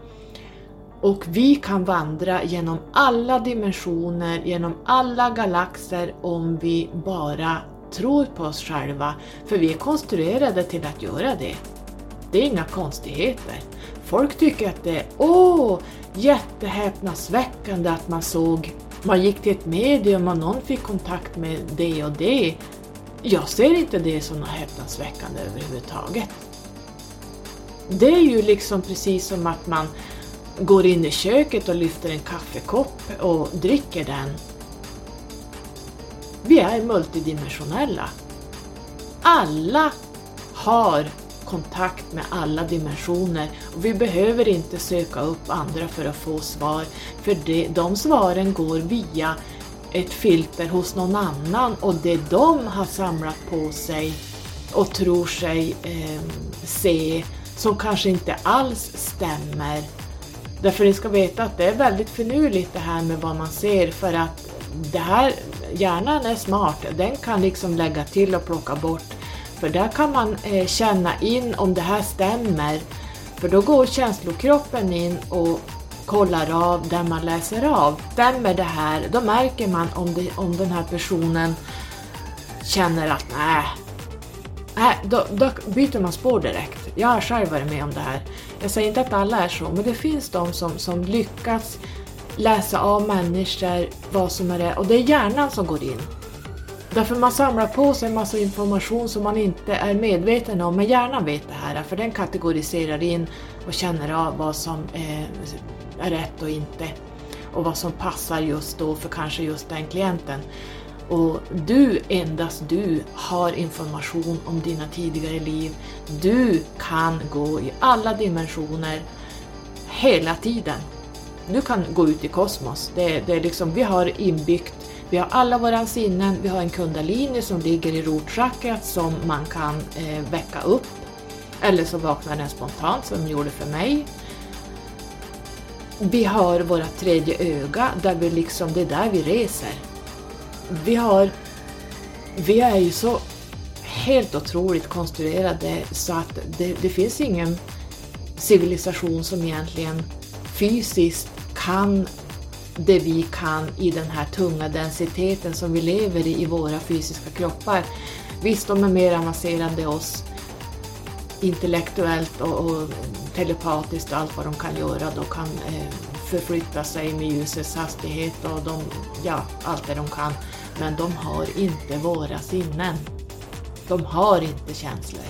Och vi kan vandra genom alla dimensioner, genom alla galaxer om vi bara tror på oss själva, för vi är konstruerade till att göra det. Det är inga konstigheter. Folk tycker att det är åh, jättehäpnadsväckande att man såg, man gick till ett medium och någon fick kontakt med det och det. Jag ser inte det som något häpnadsväckande överhuvudtaget. Det är ju liksom precis som att man går in i köket och lyfter en kaffekopp och dricker den. Vi är multidimensionella. Alla har kontakt med alla dimensioner och vi behöver inte söka upp andra för att få svar, för de svaren går via ett filter hos någon annan och det de har samlat på sig och tror sig eh, se som kanske inte alls stämmer. Därför ni ska veta att det är väldigt finurligt det här med vad man ser för att det här, hjärnan är smart, den kan liksom lägga till och plocka bort. För där kan man eh, känna in om det här stämmer. För då går känslokroppen in och kollar av där man läser av. Stämmer det här? Då märker man om, det, om den här personen känner att nej, Nej, då, då byter man spår direkt. Jag har själv varit med om det här. Jag säger inte att alla är så, men det finns de som, som lyckas läsa av människor vad som är det, och det är hjärnan som går in. Därför man samlar på sig en massa information som man inte är medveten om, men hjärnan vet det här, för den kategoriserar in och känner av vad som är, är rätt och inte och vad som passar just då för kanske just den klienten. Och du, endast du, har information om dina tidigare liv. Du kan gå i alla dimensioner hela tiden. Du kan gå ut i kosmos. Det, det är liksom, vi har inbyggt, vi har alla våra sinnen, vi har en kundalini som ligger i rotchakrat som man kan eh, väcka upp. Eller så vaknar den spontant som den gjorde för mig. Vi har våra tredje öga, där vi liksom, det är där vi reser vi har, vi är ju så helt otroligt konstruerade så att det, det finns ingen civilisation som egentligen fysiskt kan det vi kan i den här tunga densiteten som vi lever i i våra fysiska kroppar. Visst, de är mer avancerade än oss intellektuellt och, och telepatiskt och allt vad de kan göra. De kan eh, förflytta sig med ljusets hastighet och de, ja, allt det de kan. Men de har inte våra sinnen. De har inte känslor.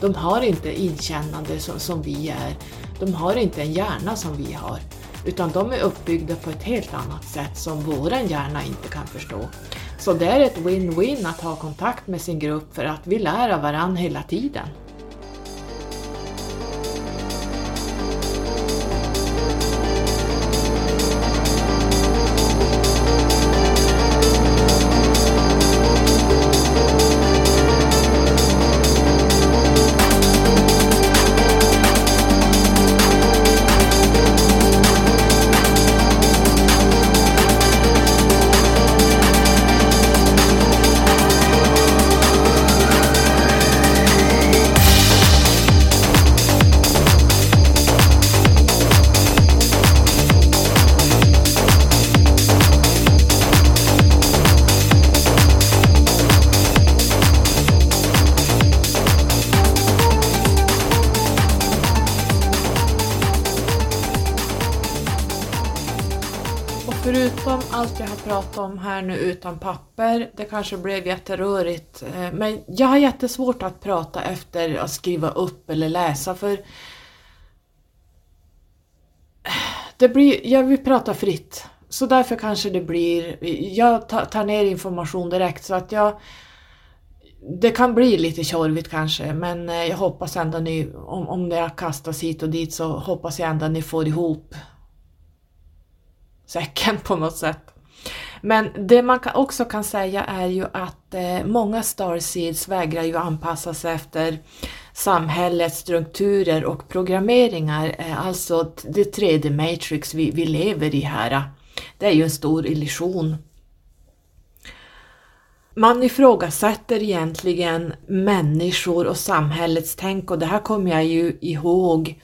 De har inte inkännande som, som vi är. De har inte en hjärna som vi har. Utan de är uppbyggda på ett helt annat sätt som våran hjärna inte kan förstå. Så det är ett win-win att ha kontakt med sin grupp för att vi lär av varandra hela tiden. Har om här nu utan papper. Det kanske blev jätterörigt eh, men jag har jättesvårt att prata efter att skriva upp eller läsa för det blir, jag vill prata fritt. Så därför kanske det blir, jag tar ner information direkt så att jag det kan bli lite tjorvigt kanske men eh, jag hoppas ändå ni, om, om det kastas hit och dit så hoppas jag ändå ni får ihop säcken på något sätt. Men det man också kan säga är ju att eh, många Starseeds vägrar ju anpassa sig efter samhällets strukturer och programmeringar, eh, alltså det tredje matrix vi, vi lever i här. Eh, det är ju en stor illusion. Man ifrågasätter egentligen människor och samhällets tänk och det här kommer jag ju ihåg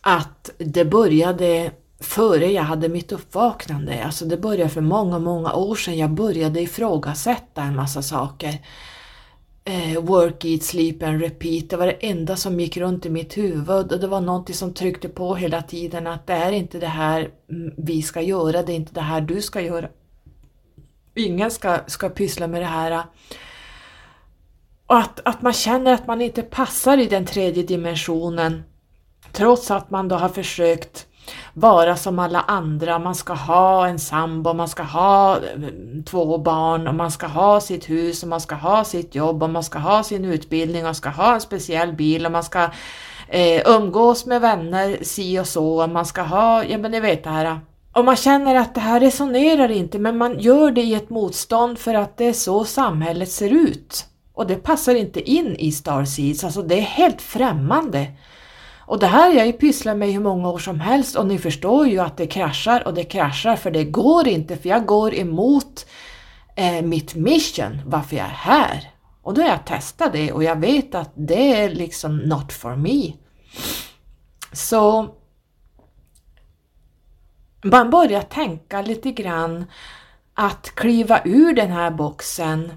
att det började före jag hade mitt uppvaknande, alltså det började för många, många år sedan. Jag började ifrågasätta en massa saker. Eh, work, eat, sleep and repeat, det var det enda som gick runt i mitt huvud och det var någonting som tryckte på hela tiden att det är inte det här mm, vi ska göra, det är inte det här du ska göra. Ingen ska, ska pyssla med det här. Och att, att man känner att man inte passar i den tredje dimensionen trots att man då har försökt vara som alla andra, man ska ha en sambo, man ska ha eh, två barn och man ska ha sitt hus och man ska ha sitt jobb och man ska ha sin utbildning och man ska ha en speciell bil och man ska eh, umgås med vänner si och så, och man ska ha, ja men ni vet det här. Och man känner att det här resonerar inte men man gör det i ett motstånd för att det är så samhället ser ut. Och det passar inte in i Starseeds, alltså det är helt främmande. Och det här har jag ju pysslat med i hur många år som helst och ni förstår ju att det kraschar och det kraschar för det går inte för jag går emot eh, mitt mission, varför jag är här. Och då har jag testat det och jag vet att det är liksom not for me. Så man börjar tänka lite grann att kliva ur den här boxen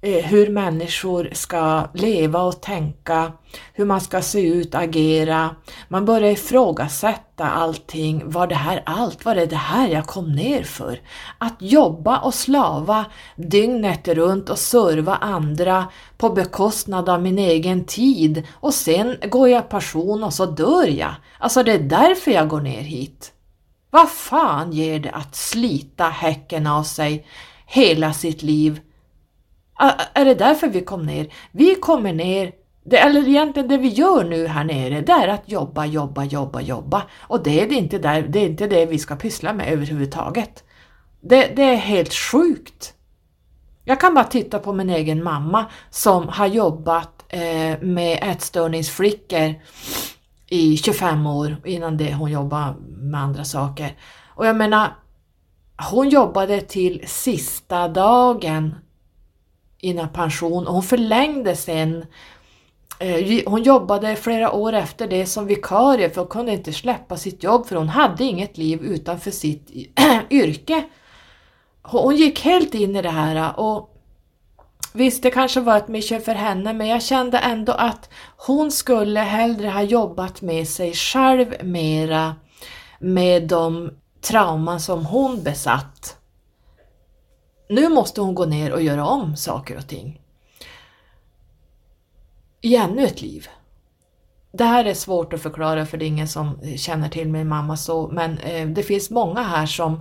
Eh, hur människor ska leva och tänka, hur man ska se ut, agera. Man börjar ifrågasätta allting. Var det här allt? Var det det här jag kom ner för? Att jobba och slava dygnet runt och serva andra på bekostnad av min egen tid och sen går jag passion och så dör jag. Alltså det är därför jag går ner hit. Vad fan ger det att slita häcken av sig hela sitt liv Ah, är det därför vi kom ner? Vi kommer ner, det, eller egentligen det vi gör nu här nere, det är att jobba, jobba, jobba, jobba. Och det är inte, där, det, är inte det vi ska pyssla med överhuvudtaget. Det, det är helt sjukt. Jag kan bara titta på min egen mamma som har jobbat eh, med ätstörningsflickor i 25 år, innan det hon jobbade med andra saker. Och jag menar, hon jobbade till sista dagen innan pension och hon förlängde sen eh, hon jobbade flera år efter det som vikarie för hon kunde inte släppa sitt jobb för hon hade inget liv utanför sitt yrke. Hon gick helt in i det här och visst det kanske var ett mission för henne men jag kände ändå att hon skulle hellre ha jobbat med sig själv mera med de trauman som hon besatt nu måste hon gå ner och göra om saker och ting. I ännu ett liv. Det här är svårt att förklara för det är ingen som känner till min mamma så, men eh, det finns många här som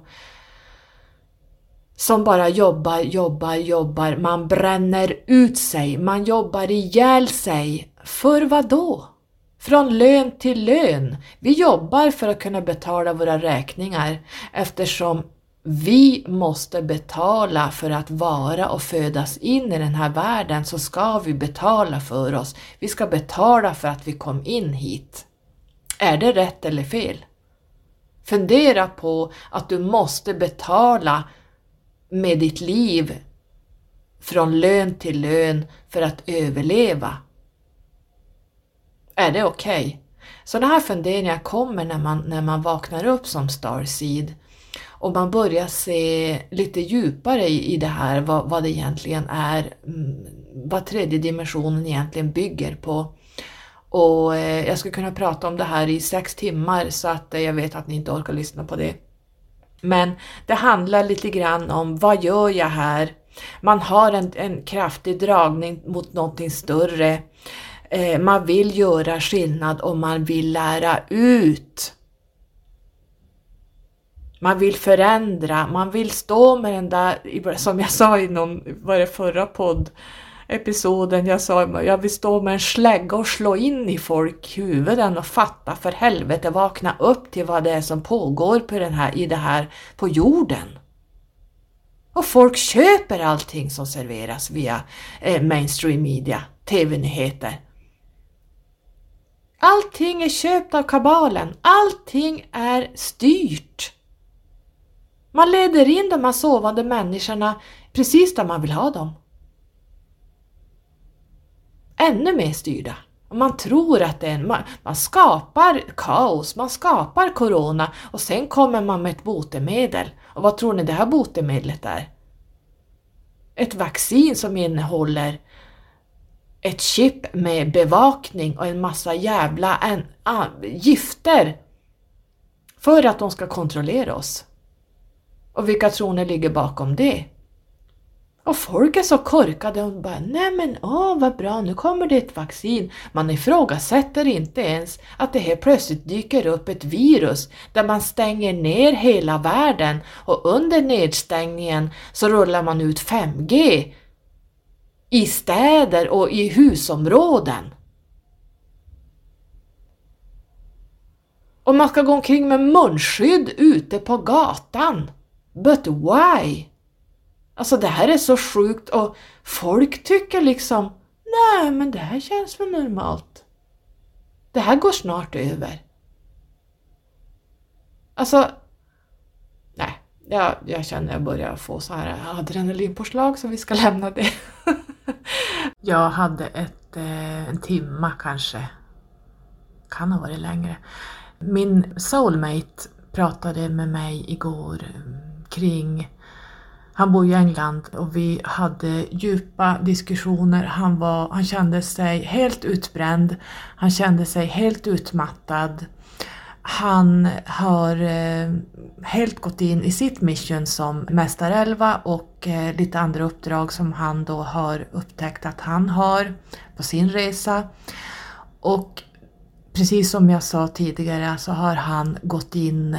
som bara jobbar, jobbar, jobbar. Man bränner ut sig, man jobbar ihjäl sig. För vad då? Från lön till lön. Vi jobbar för att kunna betala våra räkningar eftersom vi måste betala för att vara och födas in i den här världen så ska vi betala för oss. Vi ska betala för att vi kom in hit. Är det rätt eller fel? Fundera på att du måste betala med ditt liv från lön till lön för att överleva. Är det okej? Okay? Sådana här funderingar kommer när man, när man vaknar upp som starseed och man börjar se lite djupare i, i det här vad, vad det egentligen är, mm, vad tredje dimensionen egentligen bygger på. Och eh, jag skulle kunna prata om det här i sex timmar så att eh, jag vet att ni inte orkar lyssna på det. Men det handlar lite grann om vad gör jag här? Man har en, en kraftig dragning mot någonting större. Eh, man vill göra skillnad och man vill lära ut. Man vill förändra, man vill stå med den där, som jag sa i någon, var det förra podd, episoden jag sa jag vill stå med en slägga och slå in i folk huvuden och fatta för helvete, vakna upp till vad det är som pågår på den här, i det här på jorden. Och folk köper allting som serveras via eh, mainstream media, tv-nyheter. Allting är köpt av kabalen, allting är styrt. Man leder in de här sovande människorna precis där man vill ha dem ännu mer styrda. man tror att det är en, man, man skapar kaos, man skapar corona och sen kommer man med ett botemedel. Och vad tror ni det här botemedlet är? Ett vaccin som innehåller ett chip med bevakning och en massa jävla en, a, gifter för att de ska kontrollera oss. Och vilka tror ni ligger bakom det? Och folk är så korkade och bara nej men åh vad bra nu kommer det ett vaccin. Man ifrågasätter inte ens att det helt plötsligt dyker upp ett virus där man stänger ner hela världen och under nedstängningen så rullar man ut 5G i städer och i husområden. Och man ska gå omkring med munskydd ute på gatan. But why? Alltså det här är så sjukt och folk tycker liksom nej men det här känns väl normalt. Det här går snart över. Alltså, nej, jag, jag känner att jag börjar få så här adrenalinpåslag så vi ska lämna det. jag hade ett, eh, en timma kanske, kan ha varit längre. Min soulmate pratade med mig igår kring han bor i England och vi hade djupa diskussioner. Han, var, han kände sig helt utbränd, han kände sig helt utmattad. Han har eh, helt gått in i sitt mission som mästarelva och eh, lite andra uppdrag som han då har upptäckt att han har på sin resa. Och precis som jag sa tidigare så har han gått in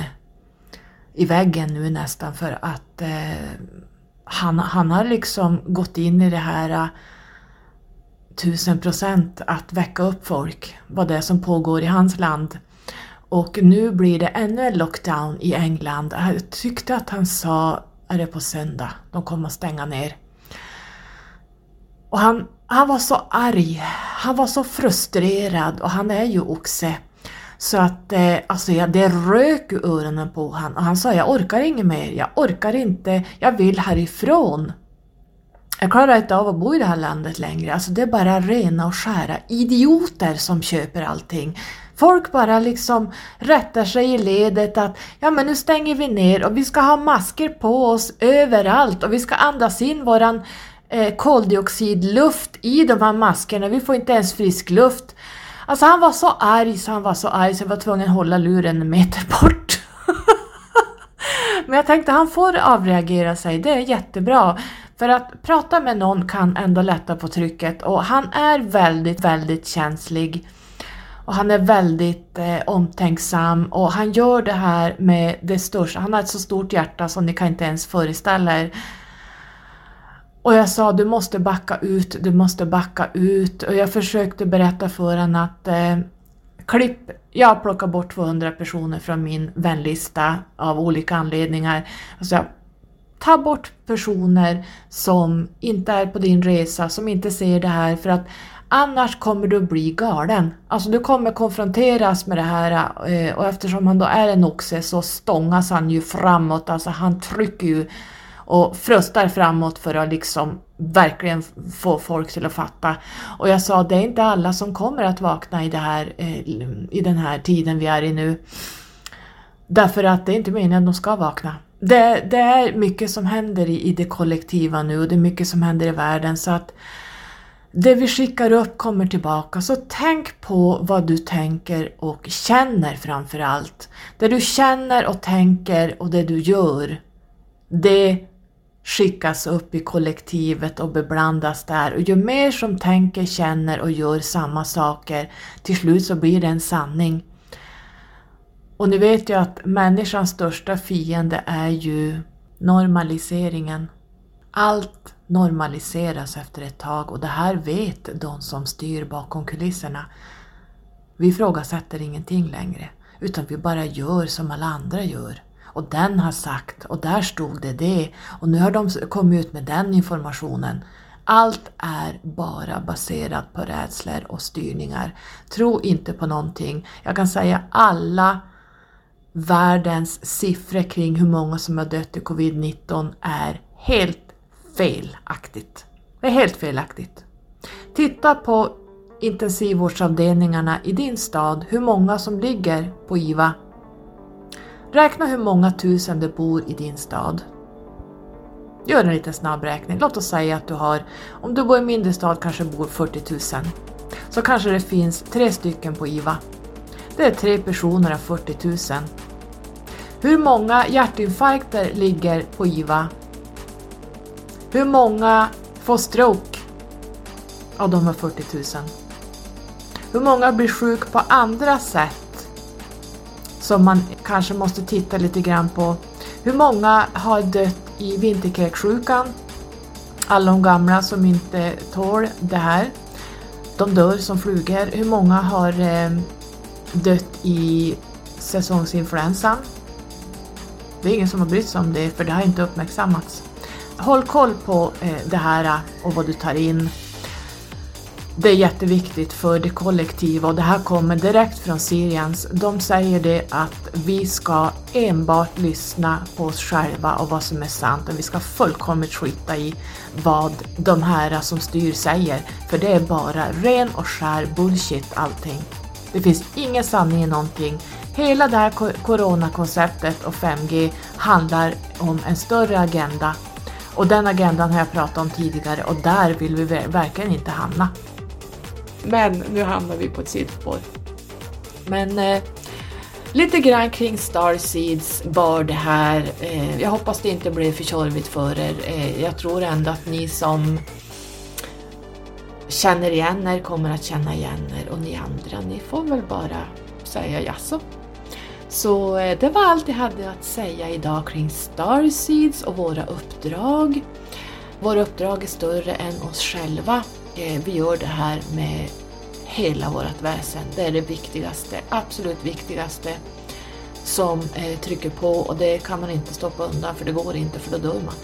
i väggen nu nästan för att eh, han, han har liksom gått in i det här äh, tusen procent att väcka upp folk, vad det är som pågår i hans land. Och nu blir det ännu en lockdown i England. Jag tyckte att han sa, är det på söndag, de kommer att stänga ner. Och han, han var så arg, han var så frustrerad och han är ju oxe. Så att eh, alltså, ja, det rök ur öronen på honom och han sa jag orkar inget mer, jag orkar inte, jag vill härifrån. Jag klarar inte av att bo i det här landet längre, alltså det är bara rena och skära idioter som köper allting. Folk bara liksom rättar sig i ledet att ja men nu stänger vi ner och vi ska ha masker på oss överallt och vi ska andas in våran eh, koldioxidluft i de här maskerna, vi får inte ens frisk luft. Alltså han var så arg så han var så arg så jag var tvungen att hålla luren en meter bort. Men jag tänkte han får avreagera sig, det är jättebra. För att prata med någon kan ändå lätta på trycket och han är väldigt, väldigt känslig. Och han är väldigt eh, omtänksam och han gör det här med det största. Han har ett så stort hjärta som ni kan inte ens föreställa er. Och jag sa du måste backa ut, du måste backa ut. Och jag försökte berätta för honom att eh, klipp, jag plockar bort 200 personer från min vänlista av olika anledningar. Alltså, ta bort personer som inte är på din resa, som inte ser det här för att annars kommer du bli galen. Alltså du kommer konfronteras med det här eh, och eftersom han då är en oxe så stångas han ju framåt, alltså han trycker ju och fröstar framåt för att liksom verkligen få folk till att fatta. Och jag sa, det är inte alla som kommer att vakna i, det här, eh, i den här tiden vi är i nu. Därför att det är inte meningen att de ska vakna. Det, det är mycket som händer i, i det kollektiva nu och det är mycket som händer i världen så att det vi skickar upp kommer tillbaka, så tänk på vad du tänker och känner framför allt. Det du känner och tänker och det du gör, det skickas upp i kollektivet och beblandas där. Och ju mer som tänker, känner och gör samma saker, till slut så blir det en sanning. Och ni vet ju att människans största fiende är ju normaliseringen. Allt normaliseras efter ett tag och det här vet de som styr bakom kulisserna. Vi ifrågasätter ingenting längre, utan vi bara gör som alla andra gör. Och den har sagt, och där stod det det, och nu har de kommit ut med den informationen. Allt är bara baserat på rädslor och styrningar. Tro inte på någonting. Jag kan säga alla världens siffror kring hur många som har dött i covid-19 är helt felaktigt. Det är helt felaktigt. Titta på intensivvårdsavdelningarna i din stad, hur många som ligger på IVA. Räkna hur många tusen det bor i din stad. Gör en liten snabb räkning. Låt oss säga att du har, om du bor i en mindre stad kanske bor 40 000. Så kanske det finns tre stycken på IVA. Det är tre personer av 40 000. Hur många hjärtinfarkter ligger på IVA hur många får stroke av de här 40 000? Hur många blir sjuk på andra sätt som man kanske måste titta lite grann på? Hur många har dött i vinterkräksjukan? Alla de gamla som inte tål det här, de dör som flugor. Hur många har eh, dött i säsongsinfluensan? Det är ingen som har brytt sig om det, för det har inte uppmärksammats håll koll på eh, det här eh, och vad du tar in. Det är jätteviktigt för det kollektiva och det här kommer direkt från Syriens. De säger det att vi ska enbart lyssna på oss själva och vad som är sant och vi ska fullkomligt skita i vad de här som styr säger. För det är bara ren och skär bullshit allting. Det finns ingen sanning i någonting. Hela det här coronakonceptet och 5G handlar om en större agenda och den agendan har jag pratat om tidigare och där vill vi verkligen inte hamna. Men nu hamnar vi på ett sidospår. Men eh, lite grann kring Starseeds bar det här. Eh, jag hoppas det inte blev för tjorvigt för er. Eh, jag tror ändå att ni som känner igen er kommer att känna igen er och ni andra, ni får väl bara säga jaså. Så eh, det var allt jag hade att säga idag kring Starseeds och våra uppdrag. Våra uppdrag är större än oss själva. Eh, vi gör det här med hela vårt väsen. Det är det viktigaste, absolut viktigaste som eh, trycker på och det kan man inte stoppa undan för det går inte för då dör man.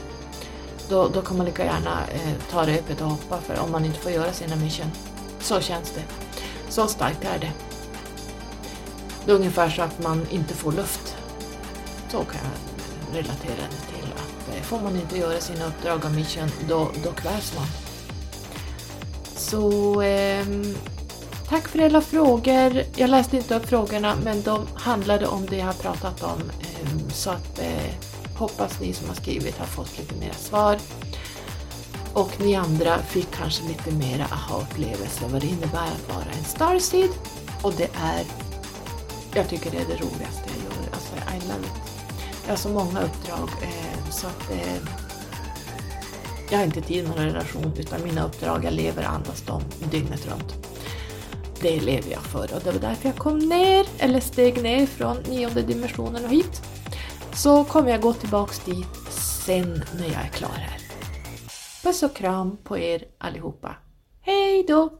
Då, då kan man lika gärna eh, ta repet och hoppa för om man inte får göra sina mission. Så känns det. Så starkt är det. Det är ungefär så att man inte får luft. Så kan jag relatera det till. att eh, Får man inte göra sina uppdrag och mission, då, då kvävs man. Så eh, tack för alla frågor. Jag läste inte upp frågorna men de handlade om det jag har pratat om. Eh, så att eh, hoppas ni som har skrivit har fått lite mer svar. Och ni andra fick kanske lite mera aha-upplevelser vad det innebär att vara en starseed. Och det är jag tycker det är det roligaste jag gör. Alltså, I love it. Jag har så många uppdrag eh, så att eh, jag har inte tid med någon relation utan mina uppdrag, jag lever och andas dem dygnet runt. Det lever jag för och det var därför jag kom ner, eller steg ner från nionde dimensionen och hit. Så kommer jag gå tillbaks dit sen när jag är klar här. Puss och kram på er allihopa. Hej då!